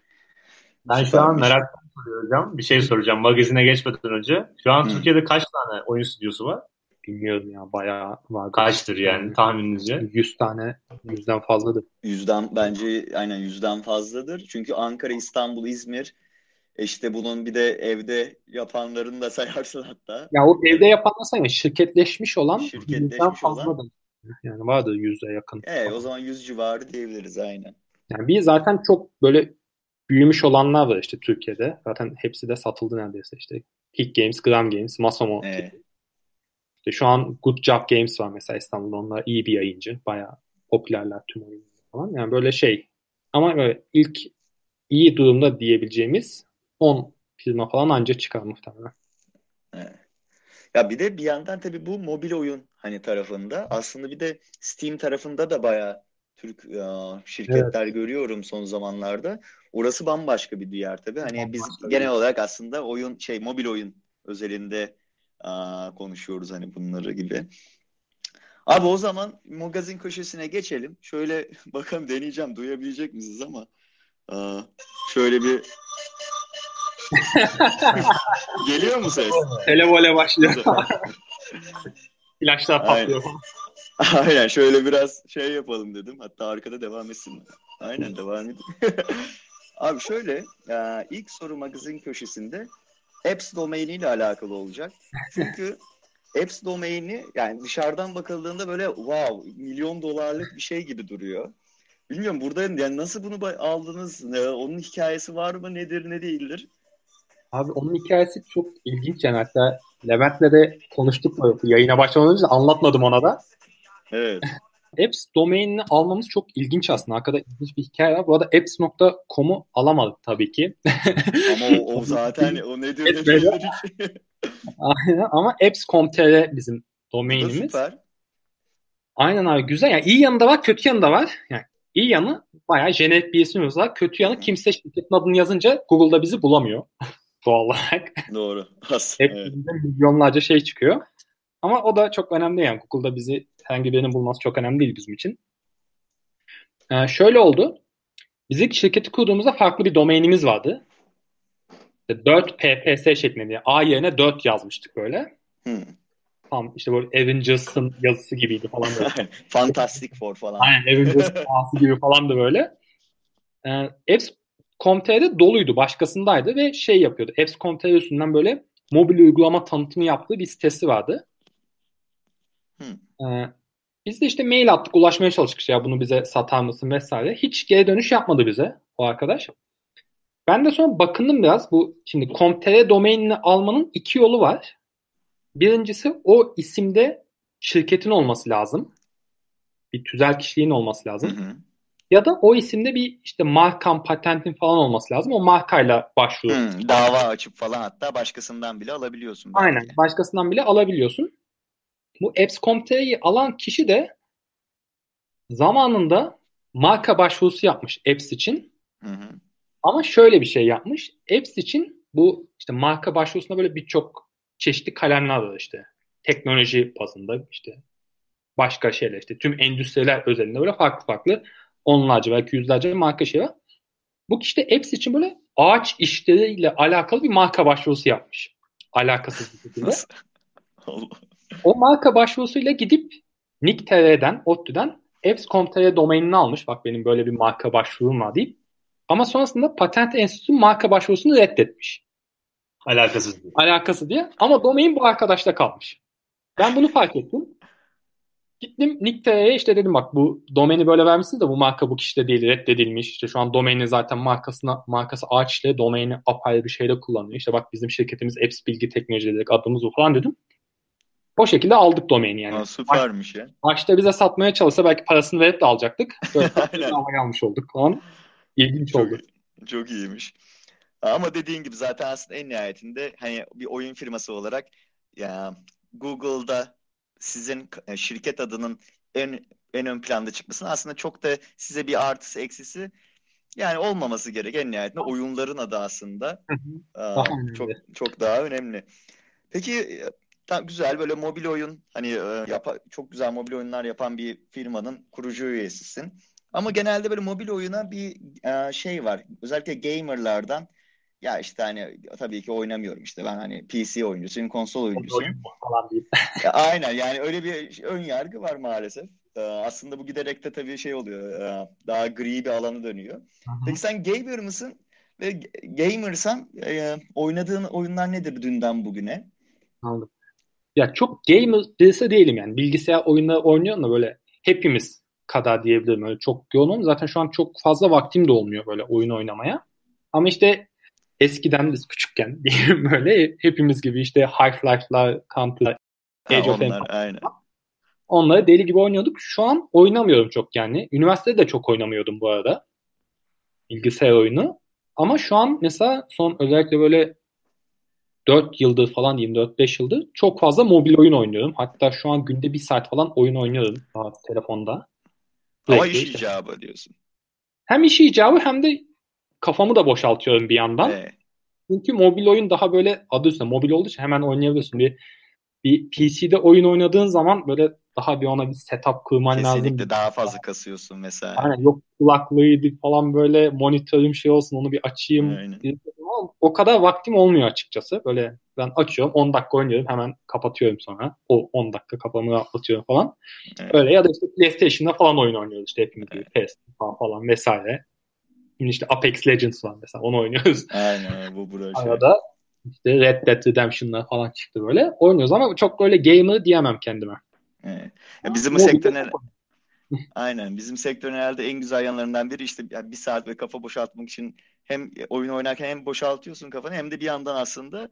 Ben şu an merakla soruyorum. Bir şey soracağım magazine geçmeden önce. Şu an Hı. Türkiye'de kaç tane oyun stüdyosu var? Bilmiyorum ya bayağı var. Kaçtır yani tahmininizce? 100 tane, 100'den fazladır. Yüzden bence aynen yüzden fazladır. Çünkü Ankara, İstanbul, İzmir e işte bunun bir de evde yapanlarını da sayarsın hatta. Ya o evde yapanlar sayma şirketleşmiş olan Şirketleşmiş 100'den olan. fazladır. Yani vardır 100'e yakın. Evet, o zaman 100 civarı diyebiliriz aynen. Yani bir zaten çok böyle büyümüş olanlar var işte Türkiye'de. Zaten hepsi de satıldı neredeyse işte. Kick Games, Gram Games, Masomo. Evet. İşte şu an Good Job Games var mesela İstanbul'da. Onlar iyi bir yayıncı. Bayağı popülerler tüm oyunlar falan. Yani böyle şey. Ama böyle ilk iyi durumda diyebileceğimiz 10 firma falan anca çıkar muhtemelen. Evet. Ya bir de bir yandan tabii bu mobil oyun hani tarafında aslında bir de Steam tarafında da bayağı Türk ya, şirketler görüyorum son zamanlarda. Orası bambaşka bir diğer tabii. Hani biz Bambaşka, genel evet. olarak aslında oyun şey mobil oyun özelinde aa, konuşuyoruz hani bunları gibi. Abi o zaman magazin köşesine geçelim. Şöyle bakalım deneyeceğim duyabilecek misiniz ama aa, şöyle bir geliyor mu ses? Televole başlıyor. Flaşlar Aynen. patlıyor. Aynen şöyle biraz şey yapalım dedim. Hatta arkada devam etsin. Aynen devam edin. Abi şöyle e, ilk soru magazin köşesinde apps domaini ile alakalı olacak. Çünkü apps domaini yani dışarıdan bakıldığında böyle wow milyon dolarlık bir şey gibi duruyor. Bilmiyorum burada yani nasıl bunu aldınız? Onun hikayesi var mı? Nedir ne değildir? Abi onun hikayesi çok ilginç yani hatta Levent'le de konuştuk böyle yayına başlamadan önce anlatmadım ona da. Evet. Apps domainini almamız çok ilginç aslında. Arkada ilginç bir hikaye var. Bu arada apps.com'u alamadık tabii ki. Ama o, o zaten o ne Evet, değildir. Aynen. Ama apps.com.tr bizim Bu domainimiz. süper. Aynen abi güzel. Yani iyi yanı da var, kötü yanı da var. Yani iyi yanı bayağı jenerik bir ismimiz var. Kötü yanı kimse şirketin adını yazınca Google'da bizi bulamıyor. Doğal olarak. Doğru. Aslında, Hep evet. milyonlarca şey çıkıyor. Ama o da çok önemli yani. Google'da bizi herhangi birinin bulması çok önemli değil bizim için. Ee, şöyle oldu. Biz ilk şirketi kurduğumuzda farklı bir domainimiz vardı. 4 PPS şeklinde. A yerine 4 yazmıştık böyle. Hı. Tam işte böyle Avengers'ın yazısı gibiydi falan böyle. Fantastic Four falan. Aynen Avengers A'sı gibi falan da böyle. Ee, Apps.com.tr'de doluydu. Başkasındaydı ve şey yapıyordu. Apps.com.tr üstünden böyle mobil uygulama tanıtımı yaptığı bir sitesi vardı. Hı. Ee, biz de işte mail attık, ulaşmaya çalıştık ya bunu bize satar mısın vesaire. Hiç geri dönüş yapmadı bize o arkadaş. Ben de sonra bakındım biraz. Bu şimdi com.tr domainini almanın iki yolu var. Birincisi o isimde şirketin olması lazım. Bir tüzel kişiliğin olması lazım. Hı hı. Ya da o isimde bir işte markan, patentin falan olması lazım. O markayla başvuru. Hı, dava açıp falan hatta başkasından bile alabiliyorsun. belki. Aynen. Başkasından bile alabiliyorsun. Bu Apps.com.tr'yi alan kişi de zamanında marka başvurusu yapmış Apps için. Hı hı. Ama şöyle bir şey yapmış. Apps için bu işte marka başvurusunda böyle birçok çeşitli kalemler var işte. Teknoloji bazında işte başka şeyler işte tüm endüstriler özelinde böyle farklı farklı onlarca belki yüzlerce marka şey var. Bu kişi de Apps için böyle ağaç işleriyle alakalı bir marka başvurusu yapmış. Alakasız bir şekilde. O marka başvurusuyla gidip Nick.tr'den, ODTÜ'den Apps.com.tr domainini almış. Bak benim böyle bir marka başvurum var deyip. Ama sonrasında Patent Enstitüsü marka başvurusunu reddetmiş. Alakasız. değil. Alakası diye. Ama domain bu arkadaşta kalmış. Ben bunu fark ettim. Gittim Nick.tr'ye işte dedim bak bu domeni böyle vermişsiniz de bu marka bu kişide değil reddedilmiş. İşte şu an domeni zaten markasına markası ağaç ile domaini apayrı bir şeyde kullanıyor. İşte bak bizim şirketimiz Apps Bilgi Teknolojileri adımız bu falan dedim. O şekilde aldık domaini yani. Aa, süpermiş ya. Başta bize satmaya çalışsa belki parasını verip de alacaktık. Böyle Aynen. almış olduk falan. İlginç Çok, oldu. çok iyiymiş. Ama dediğin gibi zaten aslında en nihayetinde hani bir oyun firması olarak ya Google'da sizin e, şirket adının en en ön planda çıkmasının aslında çok da size bir artısı eksisi yani olmaması gerek en nihayetinde oyunların adı aslında aa, çok çok daha önemli. Peki e, tam güzel böyle mobil oyun hani e, yapa- çok güzel mobil oyunlar yapan bir firmanın kurucu üyesisin. Ama genelde böyle mobil oyuna bir şey var. Özellikle gamerlardan ya işte hani tabii ki oynamıyorum işte ben hani PC oyuncusuyum, konsol oyuncusuyum. Falan. Ya, aynen yani öyle bir ön yargı var maalesef. Ee, aslında bu giderek de tabii şey oluyor. e, daha gri bir alana dönüyor. Peki sen gamer mısın? Ve gamersan e, oynadığın oyunlar nedir dünden bugüne? Anladım. Ya çok gamer birisi değilim yani. Bilgisayar oyunları oynuyorum da böyle hepimiz kadar diyebilirim. Öyle çok yoğun olmuyor. Zaten şu an çok fazla vaktim de olmuyor böyle oyun oynamaya. Ama işte eskiden biz küçükken diyelim böyle hepimiz gibi işte Half-Life'lar, Counter, Age of Empires aynen. onları deli gibi oynuyorduk. Şu an oynamıyorum çok yani. Üniversitede de çok oynamıyordum bu arada. Bilgisayar oyunu. Ama şu an mesela son özellikle böyle 4 yıldır falan diyeyim 4-5 yıldır çok fazla mobil oyun oynuyorum. Hatta şu an günde bir saat falan oyun oynuyorum telefonda. Ama iş icabı diyorsun. Hem iş icabı hem de kafamı da boşaltıyorum bir yandan. Evet. Çünkü mobil oyun daha böyle adı üstünde mobil olduğu için hemen oynayabiliyorsun. Bir, bir PC'de oyun oynadığın zaman böyle daha bir ona bir setup kurman lazım. Kesinlikle daha fazla kasıyorsun mesela. Aynen yok kulaklığıydı falan böyle monitörüm şey olsun onu bir açayım. Aynen. O kadar vaktim olmuyor açıkçası. Böyle ben açıyorum 10 dakika oynuyorum hemen kapatıyorum sonra. O 10 dakika kafamı rahatlatıyorum falan. Evet. Öyle ya da işte PlayStation'da falan oyun oynuyoruz işte hepimiz gibi. PS falan, falan vesaire. İşte Apex Legends var mesela onu oynuyoruz. Aynen bu bura şey. Arada işte Red Dead Redemption'lar falan çıktı böyle. Oynuyoruz ama çok böyle gamer diyemem kendime. Evet. Ya bizim Mobilde sektörün Aynen. Bizim sektörün herhalde en güzel yanlarından biri işte bir saat ve kafa boşaltmak için hem oyun oynarken hem boşaltıyorsun kafanı hem de bir yandan aslında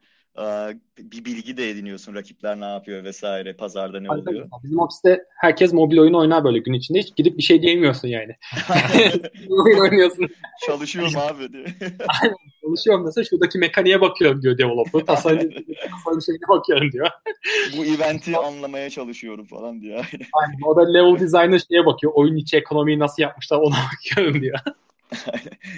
bir bilgi de ediniyorsun. Rakipler ne yapıyor vesaire, pazarda ne oluyor. Bizim ofiste herkes mobil oyun oynar böyle gün içinde. Hiç gidip bir şey diyemiyorsun yani. oyun oynuyorsun. Çalışıyorum abi diyor. Çalışıyorum mesela şuradaki mekaniğe bakıyorum diyor developer. Tasarım, tasarım şeyine bakıyorum diyor. Bu eventi anlamaya çalışıyorum falan diyor. Aynen. O da level designer şeye bakıyor. Oyun içi ekonomiyi nasıl yapmışlar ona bakıyorum diyor.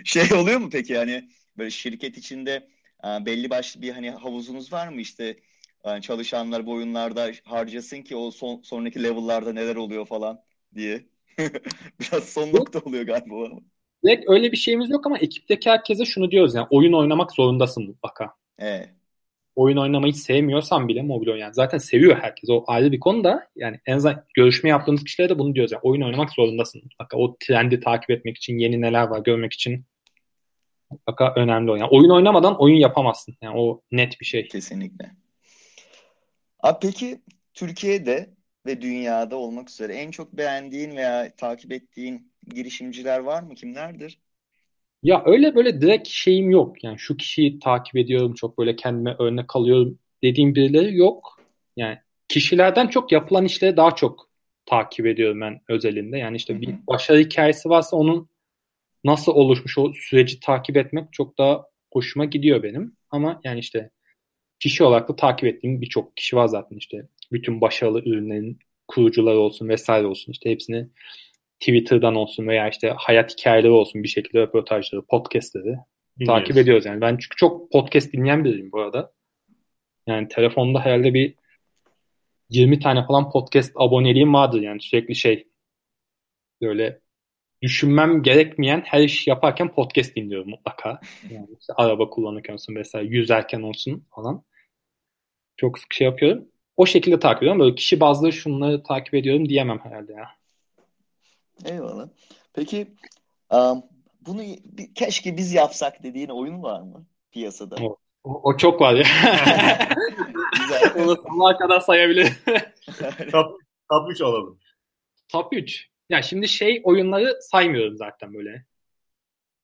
Şey oluyor mu peki yani böyle şirket içinde belli başlı bir hani havuzunuz var mı işte e, çalışanlar bu oyunlarda harcasın ki o son, sonraki level'larda neler oluyor falan diye. Biraz son nokta oluyor galiba. Direkt öyle bir şeyimiz yok ama ekipteki herkese şunu diyoruz yani oyun oynamak zorundasın mutlaka. Evet. oyun oynamayı sevmiyorsan bile mobil oyun yani zaten seviyor herkes o ayrı bir konu da yani en azından görüşme yaptığımız kişilere de bunu diyoruz yani oyun oynamak zorundasın mutlaka o trendi takip etmek için yeni neler var görmek için mutlaka önemli o yani oyun oynamadan oyun yapamazsın yani o net bir şey. Kesinlikle. Abi peki Türkiye'de ve dünyada olmak üzere en çok beğendiğin veya takip ettiğin girişimciler var mı? Kimlerdir? Ya öyle böyle direkt şeyim yok yani şu kişiyi takip ediyorum çok böyle kendime örnek alıyorum dediğim birileri yok. Yani kişilerden çok yapılan işleri daha çok takip ediyorum ben özelinde. Yani işte bir başarı hikayesi varsa onun nasıl oluşmuş o süreci takip etmek çok daha hoşuma gidiyor benim. Ama yani işte kişi olarak da takip ettiğim birçok kişi var zaten işte bütün başarılı ürünlerin kurucuları olsun vesaire olsun işte hepsini Twitter'dan olsun veya işte hayat hikayeleri olsun bir şekilde röportajları, podcastleri takip ediyoruz yani. Ben çünkü çok podcast dinleyen biriyim bu arada. Yani telefonda herhalde bir 20 tane falan podcast aboneliğim vardır yani sürekli şey böyle düşünmem gerekmeyen her iş yaparken podcast dinliyorum mutlaka. Yani işte araba kullanırken olsun mesela yüzerken olsun falan. Çok sık şey yapıyorum. O şekilde takip ediyorum. Böyle kişi bazlı şunları takip ediyorum diyemem herhalde ya. Eyvallah. Peki um, bunu bir- keşke biz yapsak dediğin oyun var mı piyasada? O, o, o çok var ya. Güzel. Onu sonuna kadar sayabilirim. Top, top 3 olalım. Top 3. Ya şimdi şey oyunları saymıyorum zaten böyle.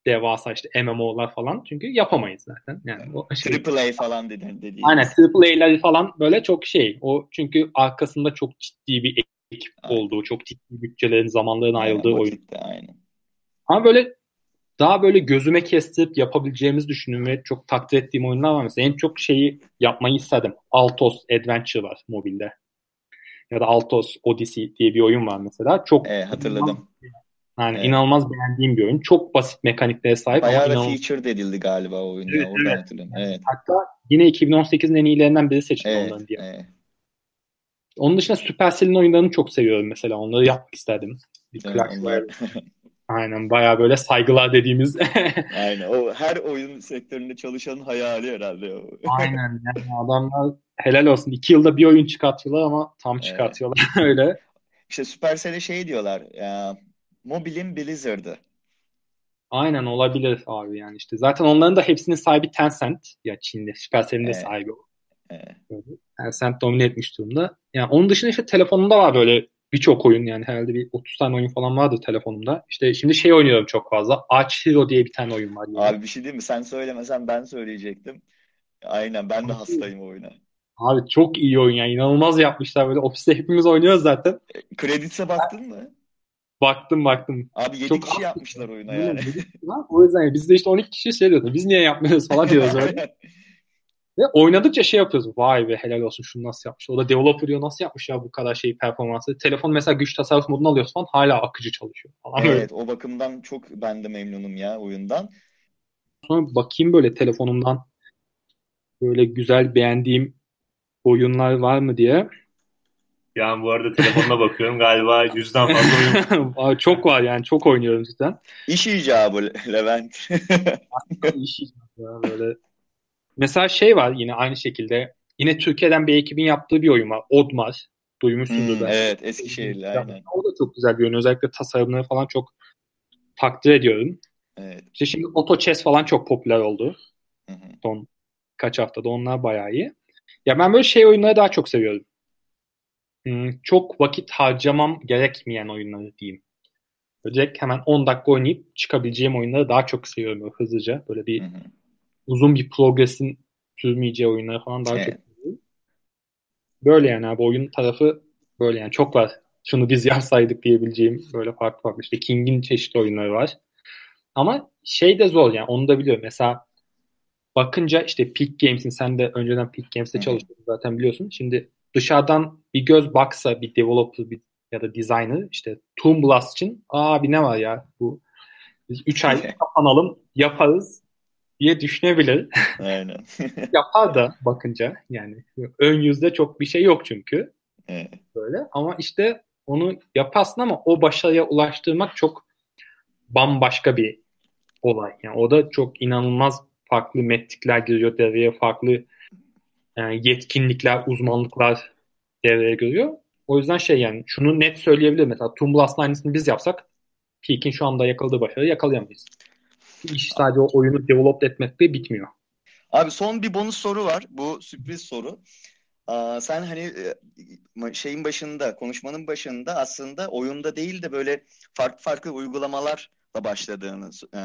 Devasa işte MMO'lar falan. Çünkü yapamayız zaten. Yani o şey, Triple A falan dedin dediğin. Aynen AAA'leri falan böyle çok şey. O çünkü arkasında çok ciddi bir ekip Aynen. olduğu, çok ciddi bütçelerin, zamanların Aynen, ayrıldığı oyun. vakitte, aynen. Ama böyle daha böyle gözüme kestirip yapabileceğimizi düşündüğüm ve çok takdir ettiğim oyunlar var. Mesela en çok şeyi yapmayı istedim. Altos Adventure var mobilde. Ya da Altos Odyssey diye bir oyun var mesela. Çok Evet, hatırladım. yani Evet. inanılmaz beğendiğim bir oyun. Çok basit mekaniklere sahip Bayağı da inanılmaz. featured edildi galiba o oyun ya. Evet, Oradan evet. hatırlıyorum. Evet. Hatta yine 2018'in en iyilerinden biri seçildi Evet. onların diye. evet. Onun dışında Supercell'in oyunlarını çok seviyorum mesela. Onları yapmak istedim. Bir Evet. Aynen bayağı böyle saygılar dediğimiz. Aynen. O her oyun sektöründe çalışanın hayali herhalde. o. Aynen yani adamlar helal olsun. İki yılda bir oyun çıkartıyorlar ama tam Evet. çıkartıyorlar öyle. İşte Supercell'e şey diyorlar. Ya, mobilin Blizzard'ı. Aynen olabilir abi yani işte. Zaten onların da hepsinin sahibi Tencent. Ya Çin'de Supercell'in de Evet. sahibi o. Evet. Tencent domine etmiş durumda. Yani onun dışında işte telefonumda var böyle birçok oyun yani herhalde bir 30 tane oyun falan vardır telefonumda. İşte şimdi şey oynuyorum çok fazla. Arch Hero diye bir tane oyun var. yine. Abi bir şey diyeyim mi? Sen söylemesen ben söyleyecektim. Aynen ben de hastayım oyuna. Abi çok iyi oyun yani inanılmaz yapmışlar böyle ofiste hepimiz oynuyoruz zaten. Credits'e baktın mı? Baktım baktım. Abi 7 Çok kişi yapmışlar oyuna yani. o yüzden biz de işte 12 kişi şey diyorduk. Biz niye yapmıyoruz falan diyoruz öyle. Ve oynadıkça şey yapıyoruz. Vay be helal olsun şunu nasıl yapmış. O da developer diyor nasıl yapmış ya bu kadar şey performansı. Telefon mesela güç tasarruf modunu alıyorsun falan hala akıcı çalışıyor falan böyle. Evet o bakımdan çok ben de memnunum ya oyundan. Sonra bakayım böyle telefonumdan böyle güzel beğendiğim oyunlar var mı diye. Yani bu arada telefonuna bakıyorum galiba yüzden fazla oyun. Aa, çok var yani çok oynuyorum cidden. İş icabı Levent. İş ya böyle. Mesela şey var yine aynı şekilde. Yine Türkiye'den bir ekibin yaptığı bir oyun var. Odmar. Duymuşsundur Hmm, belki. evet Eskişehirli aynen. O da çok güzel bir oyun. Özellikle tasarımları falan çok takdir ediyorum. Evet. İşte şimdi Auto Chess falan çok popüler oldu. Hı hı. Son kaç haftada onlar bayağı iyi. Ya ben böyle şey oyunları daha çok seviyorum. Hmm, çok vakit harcamam gerekmeyen oyunları diyeyim. Direkt hemen 10 dakika oynayıp çıkabileceğim oyunları daha çok seviyorum böyle hızlıca. Böyle bir Hı hı. uzun bir progresin sürmeyeceği oyunları falan daha Evet. çok seviyorum. Böyle yani abi oyun tarafı böyle yani çok var. Şunu biz yapsaydık diyebileceğim böyle farklı farklı. İşte King'in çeşitli oyunları var. Ama şey de zor yani onu da biliyorum. Mesela bakınca işte Peak Games'in sen de önceden Peak Games'te çalışıyordun zaten biliyorsun. Şimdi dışarıdan bir göz baksa bir developer bir, ya da designer işte Toon Blast için abi ne var ya bu biz 3 ay kapanalım yaparız diye düşünebilir. Aynen. Yapar da bakınca yani ön yüzde çok bir şey yok çünkü Evet. böyle ama işte onu yaparsın ama o başarıya ulaştırmak çok bambaşka bir olay. Yani o da çok inanılmaz farklı metrikler giriyor devreye, farklı yani yetkinlikler, uzmanlıklar devreye giriyor. O yüzden şey yani şunu net söyleyebilirim. Mesela Toon Blast'ın aynısını biz yapsak Peak'in şu anda yakaladığı başarıyı yakalayamayız. İş sadece o oyunu develop etmekle bitmiyor. Abi son bir bonus soru var. Bu sürpriz soru. Aa, sen hani e, şeyin başında, konuşmanın başında aslında oyunda değil de böyle farklı farklı uygulamalarla başladığını e,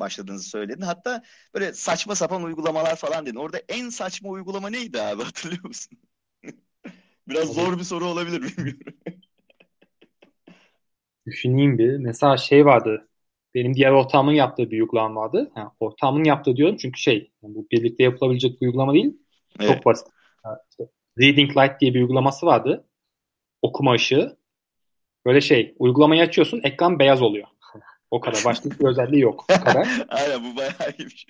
başladığınızı söyledin. Hatta böyle saçma sapan uygulamalar falan dedin. Orada en saçma uygulama neydi abi hatırlıyor musun? Biraz zor bir soru olabilir bilmiyorum. Düşüneyim bir. Mesela şey vardı. Benim diğer ortağımın yaptığı bir uygulama vardı. Ha, ortağımın yaptığı diyorum çünkü şey yani bu birlikte yapılabilecek bir uygulama değil. Evet. Çok basit. İşte Reading Light diye bir uygulaması vardı. Okuma ışığı. Böyle şey uygulamayı açıyorsun ekran beyaz oluyor. O kadar. Başka bir özelliği yok. O kadar. Aynen bu bayağı iyiymiş.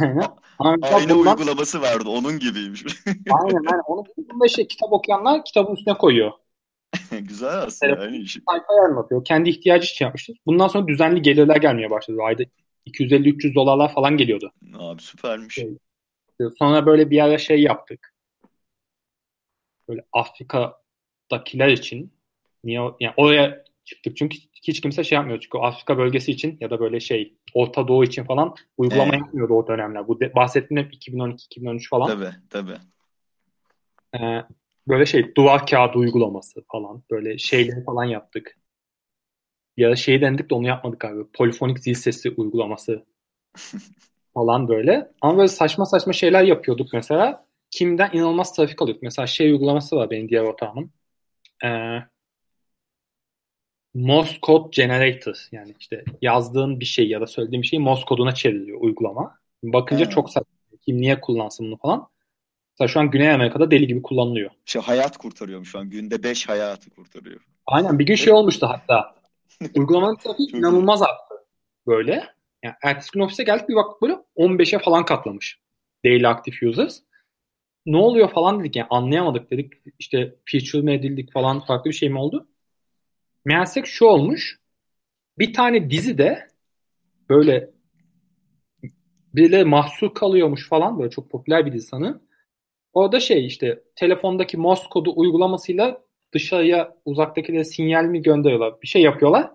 Aynen. Ama mesela Aynı bundan- uygulaması vardı onun gibiymiş. aynen, aynen. Onu bunda şey kitap okuyanlar kitabın üstüne koyuyor. Güzel. Aslında. Telefon- Aynı iş. sayfayı anlatıyor. Kendi ihtiyacı için yapmıştı. Bundan sonra düzenli gelirler gelmeye başladı. Ayda 250-300 dolarlar falan geliyordu. Abi süpermiş. Evet. Sonra böyle bir ara şey yaptık. Böyle Afrika'dakiler için niye yani oraya çıktık çünkü hiç kimse şey yapmıyor çünkü Afrika bölgesi için ya da böyle şey Orta Doğu için falan uygulama Evet. yapmıyordu o dönemler. Bu de, bahsettiğim hep 2012-2013 falan. Tabii tabii. Ee, böyle şey duvar kağıdı uygulaması falan böyle şeyleri falan yaptık. Ya da şeyi denedik de onu yapmadık abi. Polifonik zil sesi uygulaması falan böyle. Ama böyle saçma saçma şeyler yapıyorduk mesela. Kimden inanılmaz trafik alıyorduk. Mesela şey uygulaması var benim diğer ortağımın. Ee, Morse Code Generator. Yani işte yazdığın bir şey ya da söylediğin bir şeyi Morse koduna çeviriyor uygulama. Bakınca Ha. çok saçma. Kim niye kullansın bunu falan. Mesela şu an Güney Amerika'da deli gibi kullanılıyor. Şey hayat kurtarıyorum şu an. Günde 5 hayatı kurtarıyor. Aynen bir gün şey olmuştu hatta. Uygulamanın trafiği inanılmaz arttı. Böyle. Yani ertesi gün ofise geldik bir baktık böyle 15'e falan katlamış. Daily Active Users. Ne oluyor falan dedik yani anlayamadık dedik. İşte feature mi edildik falan farklı bir şey mi oldu? Meğersek şu olmuş. Bir tane dizide böyle birileri mahsur kalıyormuş falan böyle çok popüler bir dizi sanırım. Orada şey işte telefondaki Morse kodu uygulamasıyla dışarıya uzaktakilere sinyal mi gönderiyorlar? Bir şey yapıyorlar.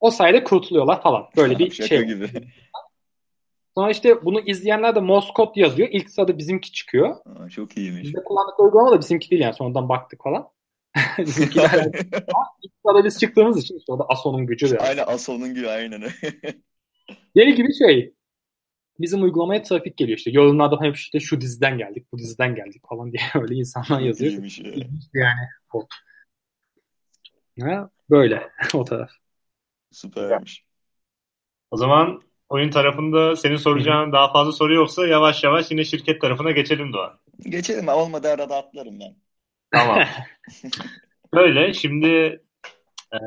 O sayede kurtuluyorlar falan. Böyle bir şey. gibi. Sonra işte bunu izleyenler de Morse kod yazıyor. İlk sırada bizimki çıkıyor. Aa, çok iyiymiş. Biz de kullandık uygulama da bizimki değil yani. Sonradan baktık falan. Bizimkiler ilk sırada biz çıktığımız için işte o da Aso'nun gücü de. aynen Aso'nun gibi aynen. Deli gibi şey. Bizim uygulamaya trafik geliyor işte. Yorumlarda hep işte şu diziden geldik, bu diziden geldik falan diye öyle insanlar yazıyor. İyiymiş ya. İlginç yani. o. Ha, böyle o taraf. Süpermiş. O zaman oyun tarafında senin soracağın daha fazla soru yoksa yavaş yavaş yine şirket tarafına geçelim Doğan. Geçelim olmadı arada atlarım ben. Tamam. Böyle şimdi e,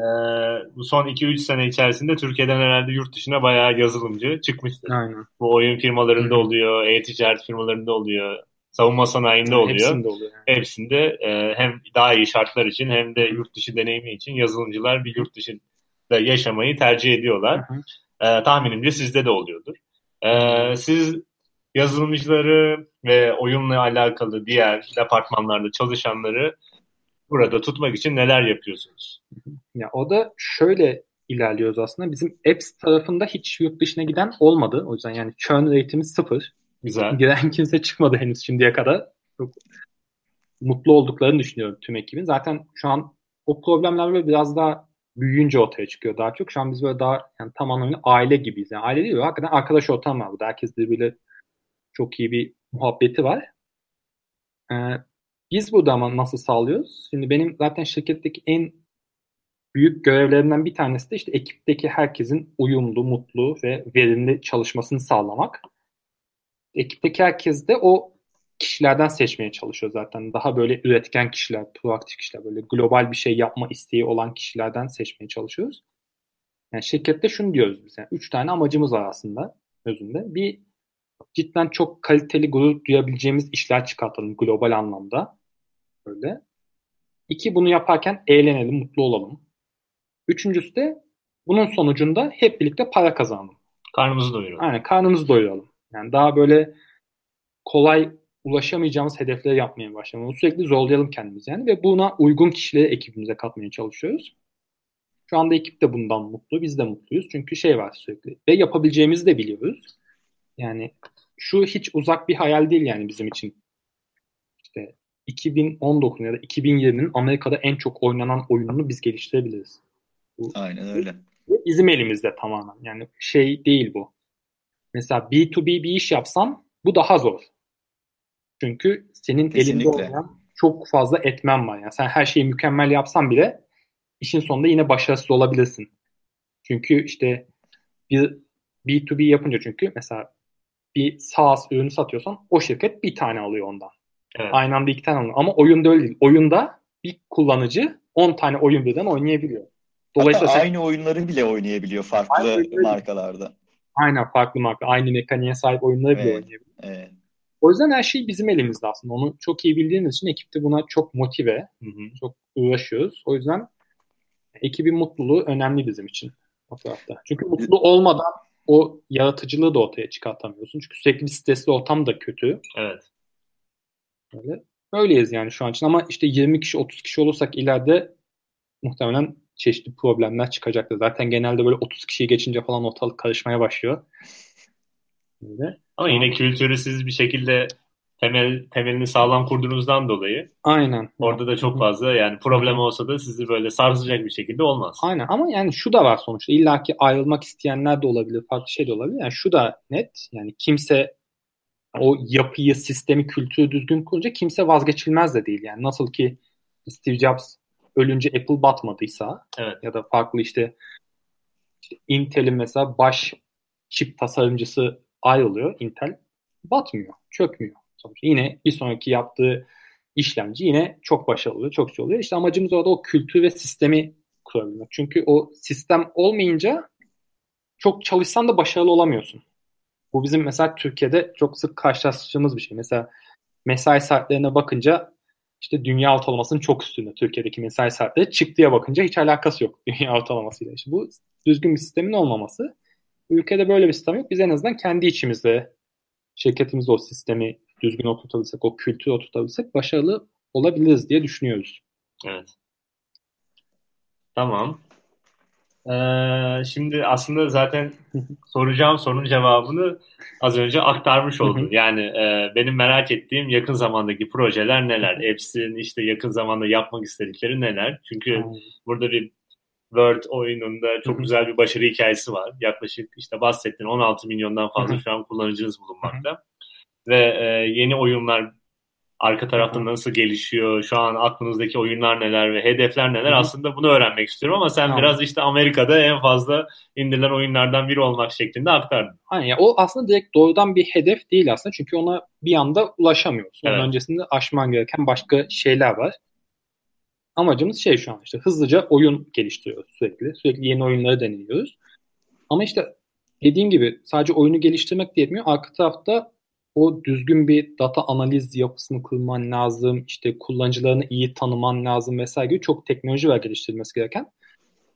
bu son 2-3 sene içerisinde Türkiye'den herhalde yurt dışına bayağı yazılımcı çıkmıştır. Aynen. Bu oyun firmalarında Hı hı. oluyor, e-ticaret firmalarında oluyor, savunma sanayinde oluyor. Hepsinde oluyor. yani. Hepsinde e, hem daha iyi şartlar için hem de yurt dışı deneyimi için yazılımcılar bir yurt dışında yaşamayı tercih ediyorlar. Hı hı. E, tahminimce sizde de oluyordur. E, siz yazılımcıları ve oyunla alakalı diğer departmanlarda çalışanları burada tutmak için neler yapıyorsunuz? Ya o da şöyle ilerliyoruz aslında. Bizim apps tarafında hiç yurt dışına giden olmadı. O yüzden yani churn rate'imiz sıfır. Güzel. Giren kimse çıkmadı henüz şimdiye kadar. Çok mutlu olduklarını düşünüyorum tüm ekibin. Zaten şu an o problemler böyle biraz daha büyüyünce ortaya çıkıyor daha çok. Şu an biz böyle daha yani tam anlamıyla aile gibiyiz. Yani aile değil de hakikaten arkadaş ortam var burada. Herkes birbiriyle çok iyi bir muhabbeti var. Ee, biz burada ama nasıl sağlıyoruz? Şimdi benim zaten şirketteki en büyük görevlerimden bir tanesi de işte ekipteki herkesin uyumlu, mutlu ve verimli çalışmasını sağlamak. Ekipteki herkes de o kişilerden seçmeye çalışıyor zaten. Daha böyle üretken kişiler, proaktif kişiler, böyle global bir şey yapma isteği olan kişilerden seçmeye çalışıyoruz. Yani şirkette şunu diyoruz biz. Yani üç tane amacımız var aslında özünde. Bir cidden çok kaliteli gurur duyabileceğimiz işler çıkartalım global anlamda. Böyle. İki bunu yaparken eğlenelim, mutlu olalım. Üçüncüsü de bunun sonucunda hep birlikte para kazanalım. Karnımızı doyuralım. Aynen karnımızı doyuralım. Yani daha böyle kolay ulaşamayacağımız hedefleri yapmaya başlayalım. Sürekli zorlayalım kendimizi yani ve buna uygun kişileri ekibimize katmaya çalışıyoruz. Şu anda ekip de bundan mutlu, biz de mutluyuz. Çünkü şey var sürekli ve yapabileceğimizi de biliyoruz. Yani şu hiç uzak bir hayal değil yani bizim için. İşte 2019 ya da 2020'nin Amerika'da en çok oynanan oyununu biz geliştirebiliriz. Aynen öyle. Bizim elimizde tamamen. Yani şey değil bu. Mesela B2B bir iş yapsan bu daha zor. Çünkü senin Kesinlikle. elinde olan çok fazla etmen var. Yani sen her şeyi mükemmel yapsan bile işin sonunda yine başarısız olabilirsin. Çünkü işte bir B2B yapınca çünkü mesela bir SaaS ürünü satıyorsan o şirket bir tane alıyor ondan. Evet. Aynı anda iki tane alıyor. Ama oyunda öyle değil. Oyunda bir kullanıcı 10 tane oyun birden oynayabiliyor. Dolayısıyla Hatta sen aynı oyunları bile oynayabiliyor farklı öyle. markalarda. aynen farklı marka, aynı mekaniğe sahip oyunları bile Evet. oynayabiliyor. Evet. O yüzden her şey bizim elimizde aslında. Onu çok iyi bildiğimiz için ekip de buna çok motive, Hı hı. çok uğraşıyoruz. O yüzden ekibin mutluluğu önemli bizim için o tarafta. Çünkü mutlu olmadan o yaratıcılığı da ortaya çıkartamıyorsun. Çünkü sürekli bir stresli ortam da kötü. Evet. Öyle. Öyleyiz yani şu an için ama işte 20 kişi 30 kişi olursak ileride muhtemelen çeşitli problemler çıkacaktır. Zaten genelde böyle 30 kişiyi geçince falan ortalık karışmaya başlıyor. Öyle. Ama yine kültürü siz bir şekilde temel temelini sağlam kurduğunuzdan dolayı Aynen. orada da çok fazla yani problem olsa da sizi böyle sarsacak bir şekilde olmaz. Aynen ama yani şu da var sonuçta. İlla ki ayrılmak isteyenler de olabilir, farklı şey de olabilir. Yani şu da net. Yani kimse o yapıyı, sistemi, kültürü düzgün kurunca kimse vazgeçilmez de değil. Yani nasıl ki Steve Jobs ölünce Apple batmadıysa Evet. ya da farklı işte, işte Intel'in mesela baş çip tasarımcısı ayrılıyor. Intel batmıyor, çökmüyor. Sonuçta yine bir sonraki yaptığı işlemci yine çok başarılı çok şey oluyor. İşte amacımız orada o kültür ve sistemi kurabilmek. Çünkü o sistem olmayınca çok çalışsan da başarılı olamıyorsun. Bu bizim mesela Türkiye'de çok sık karşılaştığımız bir şey. Mesela mesai saatlerine bakınca işte dünya ortalamasının çok üstünde Türkiye'deki mesai saatleri. Çıktıya bakınca hiç alakası yok dünya ortalamasıyla. İşte bu düzgün bir sistemin olmaması. Ülkede böyle bir sistem yok. Biz en azından kendi içimizde şirketimizde o sistemi düzgün oturtabilsek, o kültürü oturtabilsek başarılı olabiliriz diye düşünüyoruz. Evet. Tamam. Ee, şimdi aslında zaten soracağım sorunun cevabını az önce aktarmış oldun. Yani e, benim merak ettiğim yakın zamandaki projeler neler? Eps'in işte yakın zamanda yapmak istedikleri neler? Çünkü burada bir Word oyununda çok güzel bir başarı hikayesi var. Yaklaşık işte bahsettiğin 16 milyondan fazla şu an kullanıcınız bulunmakta. Ve e, yeni oyunlar arka tarafta nasıl gelişiyor? Şu an aklınızdaki oyunlar neler ve hedefler neler? Hı hı. Aslında bunu öğrenmek istiyorum ama sen Tamam. biraz işte Amerika'da en fazla indirilen oyunlardan biri olmak şeklinde aktardın. Aynen. O aslında direkt doğrudan bir hedef değil aslında. Çünkü ona bir anda ulaşamıyorsun. Onun Evet. öncesinde aşman gereken başka şeyler var. Amacımız şey şu an işte hızlıca oyun geliştiriyoruz sürekli. Sürekli yeni oyunları deniyoruz. Ama işte dediğim gibi sadece oyunu geliştirmek de yetmiyor. Arka tarafta o düzgün bir data analiz yapısını kurman lazım. İşte kullanıcılarını iyi tanıman lazım vesaire gibi çok teknoloji var geliştirilmesi gereken.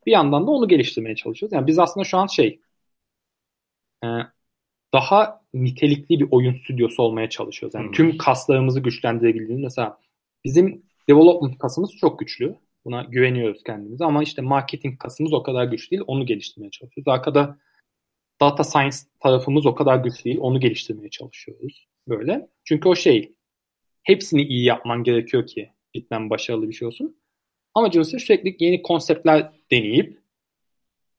Bir yandan da onu geliştirmeye çalışıyoruz. Yani biz aslında şu an şey e, daha nitelikli bir oyun stüdyosu olmaya çalışıyoruz. Yani Hı. tüm kaslarımızı güçlendirebildiğimiz mesela bizim development kasımız çok güçlü. Buna güveniyoruz kendimize ama işte marketing kasımız o kadar güçlü değil. Onu geliştirmeye çalışıyoruz. Arkada data science tarafımız o kadar güçlü değil. Onu geliştirmeye çalışıyoruz. Böyle. Çünkü o şey hepsini iyi yapman gerekiyor ki cidden başarılı bir şey olsun. Amacımız ise sürekli yeni konseptler deneyip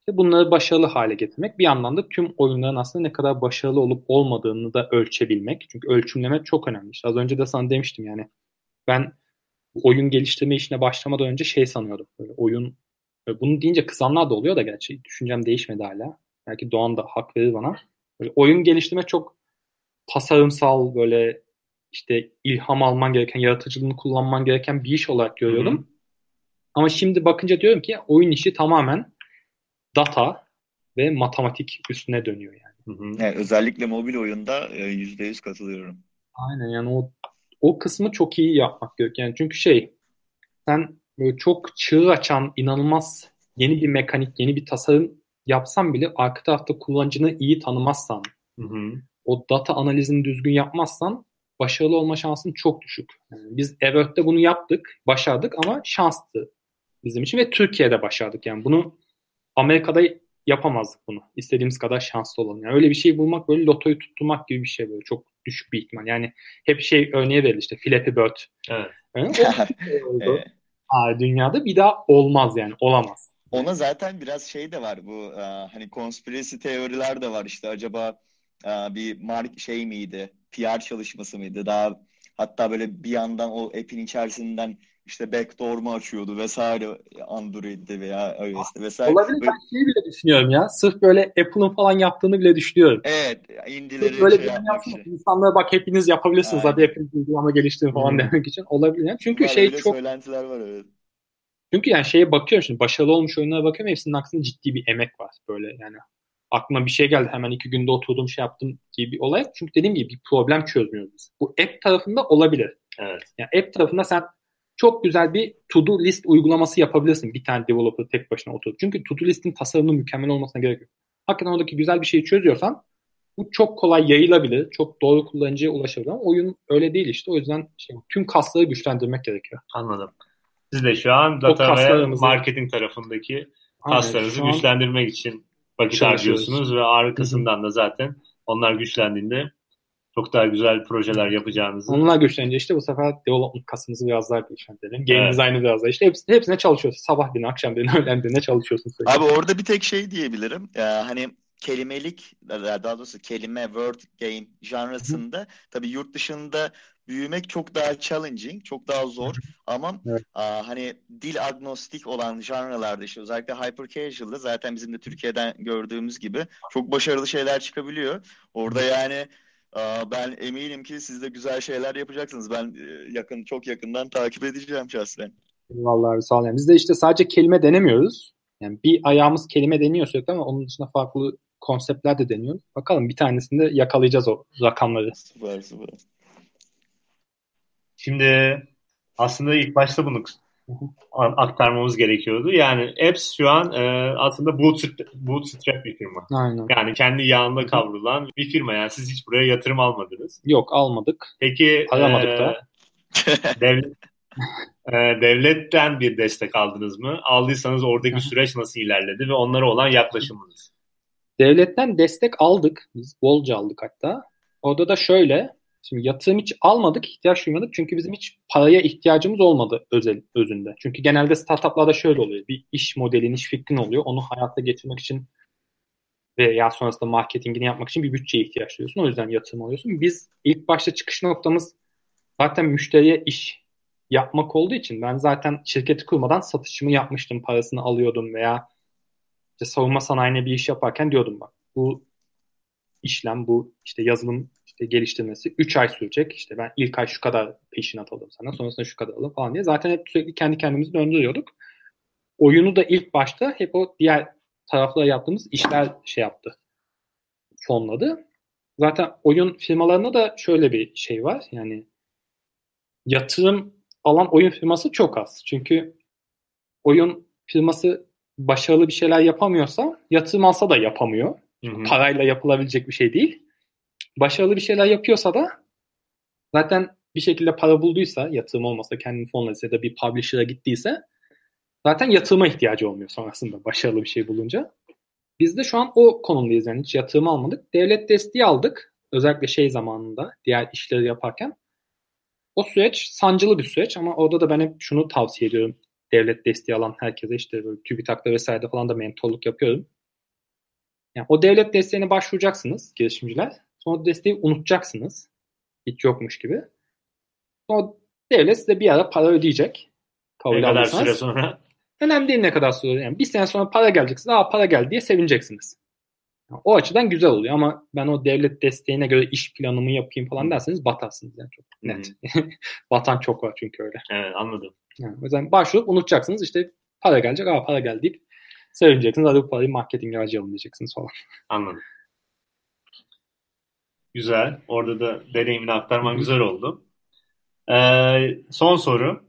işte bunları başarılı hale getirmek. Bir yandan da tüm oyunların aslında ne kadar başarılı olup olmadığını da ölçebilmek. Çünkü ölçümleme çok önemli. İşte az önce de sana demiştim yani ben oyun geliştirme işine başlamadan önce şey sanıyordum. Böyle oyun bunu deyince kızanlar da oluyor da gerçi düşüncem değişmedi hala. Belki Doğan da hak verir bana. Böyle oyun geliştirme çok tasarımsal böyle işte ilham alman gereken, yaratıcılığını kullanman gereken bir iş olarak görüyordum. Hı hı. Ama şimdi bakınca diyorum ki oyun işi tamamen data ve matematik üstüne dönüyor yani. Hı hı. Evet, özellikle mobil oyunda e, %100 katılıyorum. Aynen yani o o kısmı çok iyi yapmak gerekiyor. Yani çünkü şey sen böyle çok çığır açan inanılmaz yeni bir mekanik, yeni bir tasarım yapsan bile arka tarafta kullanıcını iyi tanımazsan, Hı hı. o data analizini düzgün yapmazsan başarılı olma şansın çok düşük. Yani biz Evert'te bunu yaptık, başardık ama şanstı bizim için ve Türkiye'de başardık. Yani bunu Amerika'da yapamazdık bunu. İstediğimiz kadar şanslı olalım. Yani öyle bir şey bulmak böyle lotoyu tutturmak gibi bir şey böyle çok düşük bir ihtimal. Yani hep şey örneği verilir işte Flappy Bird. Evet. Yani o şey oldu. Evet. Aa, dünyada bir daha olmaz yani olamaz. Ona zaten biraz şey de var bu e, hani konspirasi teoriler de var işte acaba e, bir mark şey miydi PR çalışması mıydı daha hatta böyle bir yandan o app'in içerisinden işte backdoor mu açıyordu vesaire Android'de veya iOS'te vesaire. Olabilir Böyle- ben şeyi bile düşünüyorum ya. Sırf böyle Apple'ın falan yaptığını bile düşünüyorum. evet indileri Sırf böyle şey yapmak için. insanlara bak hepiniz yapabilirsiniz Aynen. hadi hepiniz uygulama geliştirin falan Hmm. demek için olabilir. Çünkü Var, şey çok söylentiler var evet. Çünkü yani şeye bakıyorum şimdi başarılı olmuş oyunlara bakıyorum hepsinin aksine ciddi bir emek var böyle yani aklıma bir şey geldi hemen iki günde oturdum şey yaptım gibi bir olay. Çünkü dediğim gibi bir problem çözmüyoruz biz. Bu app tarafında olabilir. Evet. Yani app tarafında sen çok güzel bir to-do list uygulaması yapabilirsin bir tane developer tek başına oturup. Çünkü to-do listin tasarımının mükemmel olmasına gerek yok. Hakikaten oradaki güzel bir şeyi çözüyorsan bu çok kolay yayılabilir, çok doğru kullanıcıya ulaşabilir ama oyun öyle değil işte. O yüzden şey, tüm kasları güçlendirmek gerekiyor. Anladım. Siz de şu an data ve marketing tarafındaki Aynen, kaslarınızı an güçlendirmek için vakit harcıyorsunuz ve arkasından da zaten onlar güçlendiğinde çok daha güzel projeler yapacağınızı Onlar güçlenince işte bu sefer development kasımızı biraz daha güçlendirelim. Game Evet. design'ı biraz daha işte hepsine, hepsine çalışıyorsun. Sabah birine, akşam birine, öğlen birine çalışıyorsun sürekli. Abi orada bir tek şey diyebilirim. Ee, hani kelimelik daha doğrusu kelime word game janrasında tabii yurt dışında büyümek çok daha challenging, çok daha zor ama Evet. aa, hani dil agnostik olan janralarda işte özellikle hyper casual'da zaten bizim de Türkiye'den gördüğümüz gibi çok başarılı şeyler çıkabiliyor. Orada yani aa, ben eminim ki siz de güzel şeyler yapacaksınız. Ben e, yakın çok yakından takip edeceğim şahsen. Vallahi sağ ol. Yani biz de işte sadece kelime denemiyoruz. Yani bir ayağımız kelime deniyor sürekli ama onun dışında farklı konseptler de deniyor. Bakalım bir tanesinde yakalayacağız o rakamları. Süper süper. Şimdi aslında ilk başta bunu aktarmamız gerekiyordu. Yani Apps şu an e, aslında bootstrap, bootstrap bir firma. Aynen. Yani kendi yağında kavrulan bir firma. Yani siz hiç buraya yatırım almadınız. Yok almadık. Peki Alamadık e, da. devlet, e, devletten bir destek aldınız mı? Aldıysanız oradaki süreç nasıl ilerledi ve onlara olan yaklaşımınız? Devletten destek aldık. Biz bolca aldık hatta. Orada da şöyle. Şimdi yatırım hiç almadık, ihtiyaç duymadık. Çünkü bizim hiç paraya ihtiyacımız olmadı özel, özünde. Çünkü genelde startuplarda şöyle oluyor. Bir iş modelin, iş fikrin oluyor. Onu hayata geçirmek için ve ya sonrasında marketingini yapmak için bir bütçeye ihtiyaç duyuyorsun. O yüzden yatırım alıyorsun. Biz ilk başta çıkış noktamız zaten müşteriye iş yapmak olduğu için ben zaten şirketi kurmadan satışımı yapmıştım. Parasını alıyordum veya işte savunma sanayine bir iş yaparken diyordum bak bu işlem bu işte yazılım işte geliştirmesi 3 ay sürecek. İşte ben ilk ay şu kadar peşinat alırım sana sonrasında şu kadar alırım falan diye. Zaten hep sürekli kendi kendimizi döndürüyorduk. Oyunu da ilk başta hep o diğer taraflara yaptığımız işler şey yaptı. Fonladı. Zaten oyun firmalarında da şöyle bir şey var. Yani yatırım alan oyun firması çok az. Çünkü oyun firması başarılı bir şeyler yapamıyorsa yatırım alsa da yapamıyor. Hı hı. Parayla yapılabilecek bir şey değil. Başarılı bir şeyler yapıyorsa da zaten bir şekilde para bulduysa yatırım olmasa kendini fonladıysa ya da bir publisher'a gittiyse zaten yatırıma ihtiyacı olmuyor sonrasında başarılı bir şey bulunca. Biz de şu an o konumdayız yani hiç yatırım almadık. Devlet desteği aldık. Özellikle şey zamanında diğer işleri yaparken. O süreç sancılı bir süreç ama orada da ben hep şunu tavsiye ediyorum. Devlet desteği alan herkese işte böyle TÜBİTAK'ta vesairede falan da mentorluk yapıyorum. Yani o devlet desteğine başvuracaksınız girişimciler. Sonra desteği unutacaksınız. Hiç yokmuş gibi. Sonra devlet size bir ara para ödeyecek. Kabul Ne kadar alırsanız. süre sonra? Önemli değil ne kadar süre. Yani bir sene sonra para gelecek. size, Aa para geldi diye sevineceksiniz. Yani o açıdan güzel oluyor ama ben o devlet desteğine göre iş planımı yapayım falan derseniz batarsınız yani çok net. Batan çok var çünkü öyle. Evet anladım. Yani o yüzden başvurup unutacaksınız işte para gelecek. Aa para geldi deyip sevineceksiniz. Hadi bu parayı marketinge harcayalım diyeceksiniz falan. Anladım. Güzel. Orada da deneyimini aktarman güzel oldu. Ee, son soru.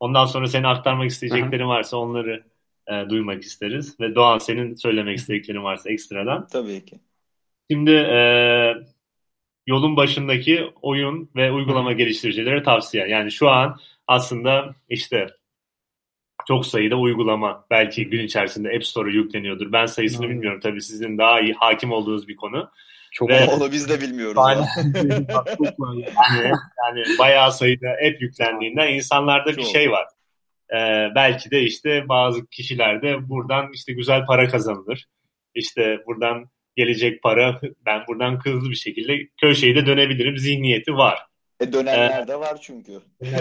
Ondan sonra senin aktarmak isteyeceklerin varsa onları e, duymak isteriz. Ve Doğan senin söylemek istediklerin varsa ekstradan. Tabii ki. Şimdi e, yolun başındaki oyun ve uygulama geliştiricilere tavsiye. Yani şu an aslında işte çok sayıda uygulama belki gün içerisinde App Store'a yükleniyordur. Ben sayısını bilmiyorum. Tabii sizin daha iyi hakim olduğunuz bir konu. Çok Ve- Onu biz de bilmiyoruz. Aynen. Yani, yani bayağı sayıda app yüklendiğinden insanlarda bir Çok. şey var. Ee, belki de işte bazı kişilerde buradan işte güzel para kazanılır. İşte buradan gelecek para ben buradan hızlı bir şekilde köşeyi de dönebilirim zihniyeti var. E dönenler de var çünkü.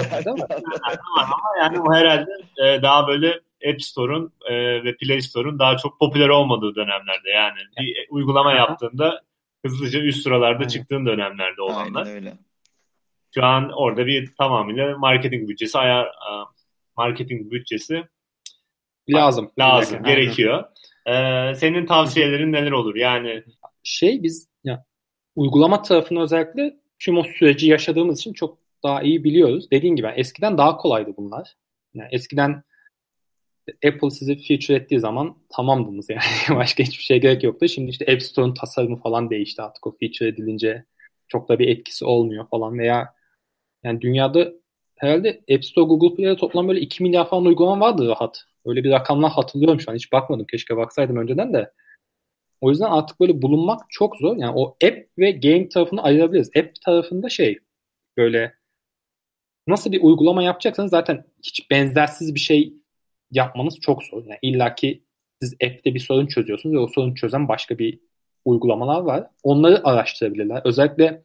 Ama yani bu herhalde e, daha böyle App Store'un e, ve Play Store'un daha çok popüler olmadığı dönemlerde yani bir uygulama yaptığında hızlıca üst sıralarda Aynen. çıktığın dönemlerde olanlar. Aynen öyle. Şu an orada bir tamamıyla marketing bütçesi ayar marketing bütçesi lazım. lazım, Aynen. gerekiyor. Ee, senin tavsiyelerin neler olur? Yani şey biz ya uygulama tarafını özellikle tüm o süreci yaşadığımız için çok daha iyi biliyoruz. Dediğin gibi eskiden daha kolaydı bunlar. Yani eskiden Apple sizi feature ettiği zaman tamamdınız yani. Başka hiçbir şey gerek yoktu. Şimdi işte App Store'un tasarımı falan değişti artık o feature edilince çok da bir etkisi olmuyor falan veya yani dünyada herhalde App Store, Google Play'de toplam böyle 2 milyar falan uygulama vardı rahat. Öyle bir rakamlar hatırlıyorum şu an. Hiç bakmadım. Keşke baksaydım önceden de. O yüzden artık böyle bulunmak çok zor. Yani o app ve game tarafını ayırabiliriz. App tarafında şey böyle nasıl bir uygulama yapacaksanız zaten hiç benzersiz bir şey yapmanız çok zor. Yani illa ki siz app'te bir sorun çözüyorsunuz ve o sorunu çözen başka bir uygulamalar var. Onları araştırabilirler. Özellikle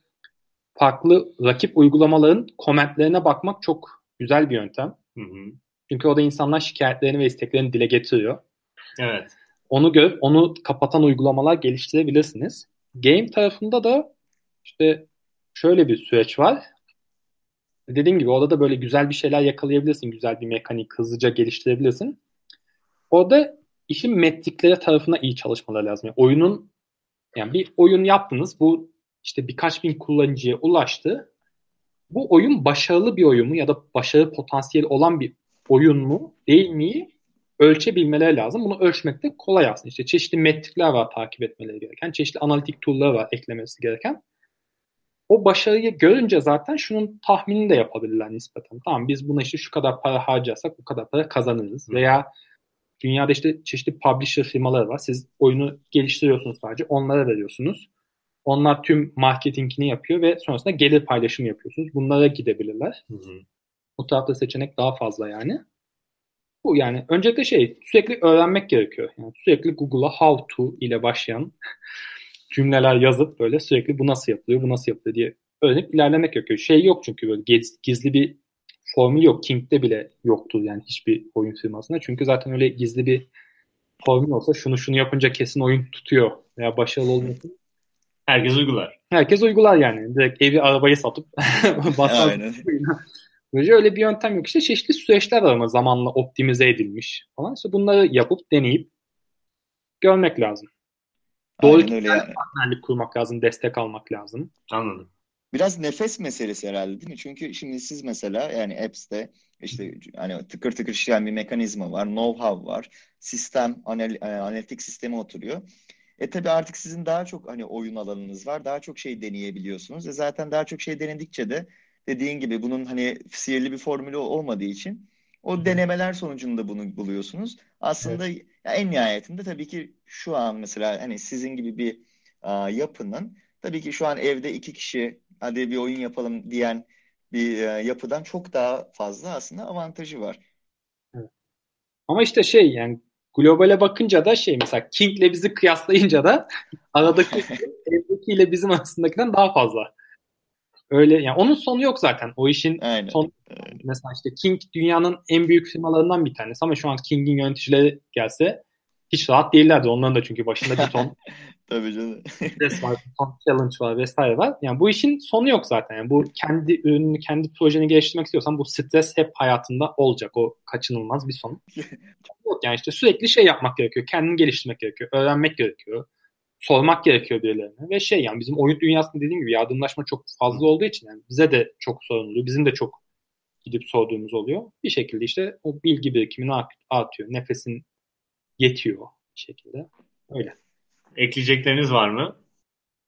farklı rakip uygulamaların komentlerine bakmak çok güzel bir yöntem. Hı hı. Çünkü o da insanlar şikayetlerini ve isteklerini dile getiriyor. Evet. Onu görüp onu kapatan uygulamalar geliştirebilirsiniz. Game tarafında da işte şöyle bir süreç var. Dediğim gibi orada da böyle güzel bir şeyler yakalayabilirsin. Güzel bir mekanik hızlıca geliştirebilirsin. Orada işin metrikleri tarafına iyi çalışmaları lazım. Yani oyunun yani bir oyun yaptınız. Bu işte birkaç bin kullanıcıya ulaştı. Bu oyun başarılı bir oyun mu ya da başarı potansiyeli olan bir oyun mu değil mi ölçebilmeleri lazım. Bunu ölçmek de kolay aslında. İşte çeşitli metrikler var takip etmeleri gereken. Çeşitli analitik tool'lar var eklemesi gereken. O başarıyı görünce zaten şunun tahminini de yapabilirler nispeten. Tamam biz buna işte şu kadar para harcarsak bu kadar para kazanırız. Hı. Veya dünyada işte çeşitli publisher firmaları var. Siz oyunu geliştiriyorsunuz sadece. Onlara veriyorsunuz. Onlar tüm marketingini yapıyor ve sonrasında gelir paylaşımı yapıyorsunuz. Bunlara gidebilirler. Hı hı. O tarafta seçenek daha fazla yani. Bu yani öncelikle şey sürekli öğrenmek gerekiyor. Yani sürekli Google'a how to ile başlayan cümleler yazıp böyle sürekli bu nasıl yapılıyor, bu nasıl yapılıyor diye öğrenip ilerlemek gerekiyor. Şey yok çünkü böyle gizli bir formül yok. King'de bile yoktu yani hiçbir oyun firmasında. Çünkü zaten öyle gizli bir formül olsa şunu şunu yapınca kesin oyun tutuyor veya başarılı olmasın. Herkes uygular. Herkes uygular yani. Direkt evi arabayı satıp basar. Böylece öyle bir yöntem yok. İşte çeşitli süreçler var ama zamanla optimize edilmiş falan. İşte bunları yapıp deneyip görmek lazım. Doğru Aynen öyle yani. partnerlik kurmak lazım, destek almak lazım. Anladım. Biraz nefes meselesi herhalde değil mi? Çünkü şimdi siz mesela yani apps'te işte hani tıkır tıkır işleyen bir mekanizma var, know-how var, sistem, anal e, analitik sistemi oturuyor. E tabii artık sizin daha çok hani oyun alanınız var, daha çok şey deneyebiliyorsunuz. E zaten daha çok şey denedikçe de dediğin gibi bunun hani sihirli bir formülü olmadığı için o denemeler sonucunda bunu buluyorsunuz. Aslında evet. En nihayetinde tabii ki şu an mesela hani sizin gibi bir a, yapının tabii ki şu an evde iki kişi hadi bir oyun yapalım diyen bir a, yapıdan çok daha fazla aslında avantajı var. Evet. Ama işte şey yani globale bakınca da şey mesela King'le bizi kıyaslayınca da aradaki evdekiyle bizim arasındakinden daha fazla. Öyle yani onun sonu yok zaten. O işin Aynen. son mesela işte King dünyanın en büyük firmalarından bir tanesi ama şu an King'in yöneticileri gelse hiç rahat değillerdi. Onların da çünkü başında bir ton Tabii canım. stres var, bir ton challenge var vesaire var. Yani bu işin sonu yok zaten. Yani bu kendi ürününü, kendi projeni geliştirmek istiyorsan bu stres hep hayatında olacak. O kaçınılmaz bir son. yok yani işte sürekli şey yapmak gerekiyor. Kendini geliştirmek gerekiyor. Öğrenmek gerekiyor sormak gerekiyor birilerine. Ve şey yani bizim oyun dünyasında dediğim gibi yardımlaşma çok fazla olduğu için yani bize de çok sorun oluyor. Bizim de çok gidip sorduğumuz oluyor. Bir şekilde işte o bilgi birikimini artıyor. Nefesin yetiyor bir şekilde. Öyle. Ekleyecekleriniz var mı?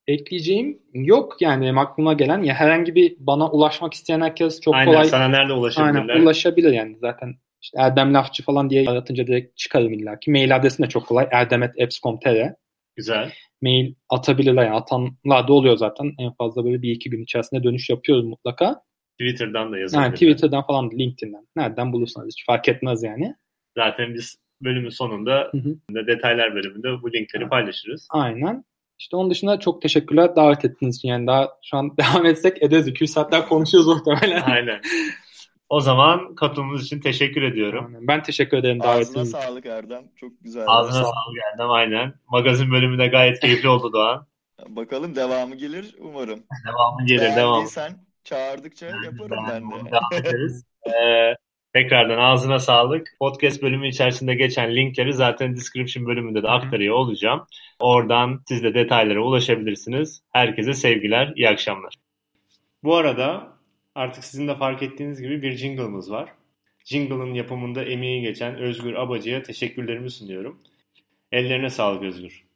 Ekleyeceğim yok yani aklıma gelen ya herhangi bir bana ulaşmak isteyen herkes çok Aynen, kolay. sana nerede ulaşabilirler? Aynen ulaşabilir yani zaten işte Erdem Lafçı falan diye aratınca direkt çıkarım illa ki. Mail adresim de çok kolay. erdemet.apps.com.tr Güzel. Mail atabilirler. Yani atanlar da oluyor zaten. En fazla böyle bir iki gün içerisinde dönüş yapıyoruz mutlaka. Twitter'dan da yazabilirler. Yani Twitter'dan falan LinkedIn'den. Nereden bulursanız hiç fark etmez yani. Zaten biz bölümün sonunda hı hı. detaylar bölümünde bu linkleri evet. paylaşırız. Aynen. İşte onun dışında çok teşekkürler davet ettiğiniz için. Yani daha şu an devam etsek ederiz. 200 saatler konuşuyoruz muhtemelen. Aynen. O zaman katılımınız için teşekkür ediyorum. Aynen. Ben teşekkür ederim davetiniz için. Ağzına sağlık Erdem. Çok güzel. Ağzına sağlık Erdem aynen. Magazin bölümü de gayet keyifli oldu Doğan. Bakalım devamı gelir umarım. Devamı gelir devam. Sen çağırdıkça yaparım ben, ben de. Devam ederiz. ee, tekrardan ağzına sağlık. Podcast bölümü içerisinde geçen linkleri zaten description bölümünde de aktarıyor olacağım. Oradan siz de detaylara ulaşabilirsiniz. Herkese sevgiler, iyi akşamlar. Bu arada artık sizin de fark ettiğiniz gibi bir jingle'ımız var. Jingle'ın yapımında emeği geçen Özgür Abacı'ya teşekkürlerimi sunuyorum. Ellerine sağlık Özgür.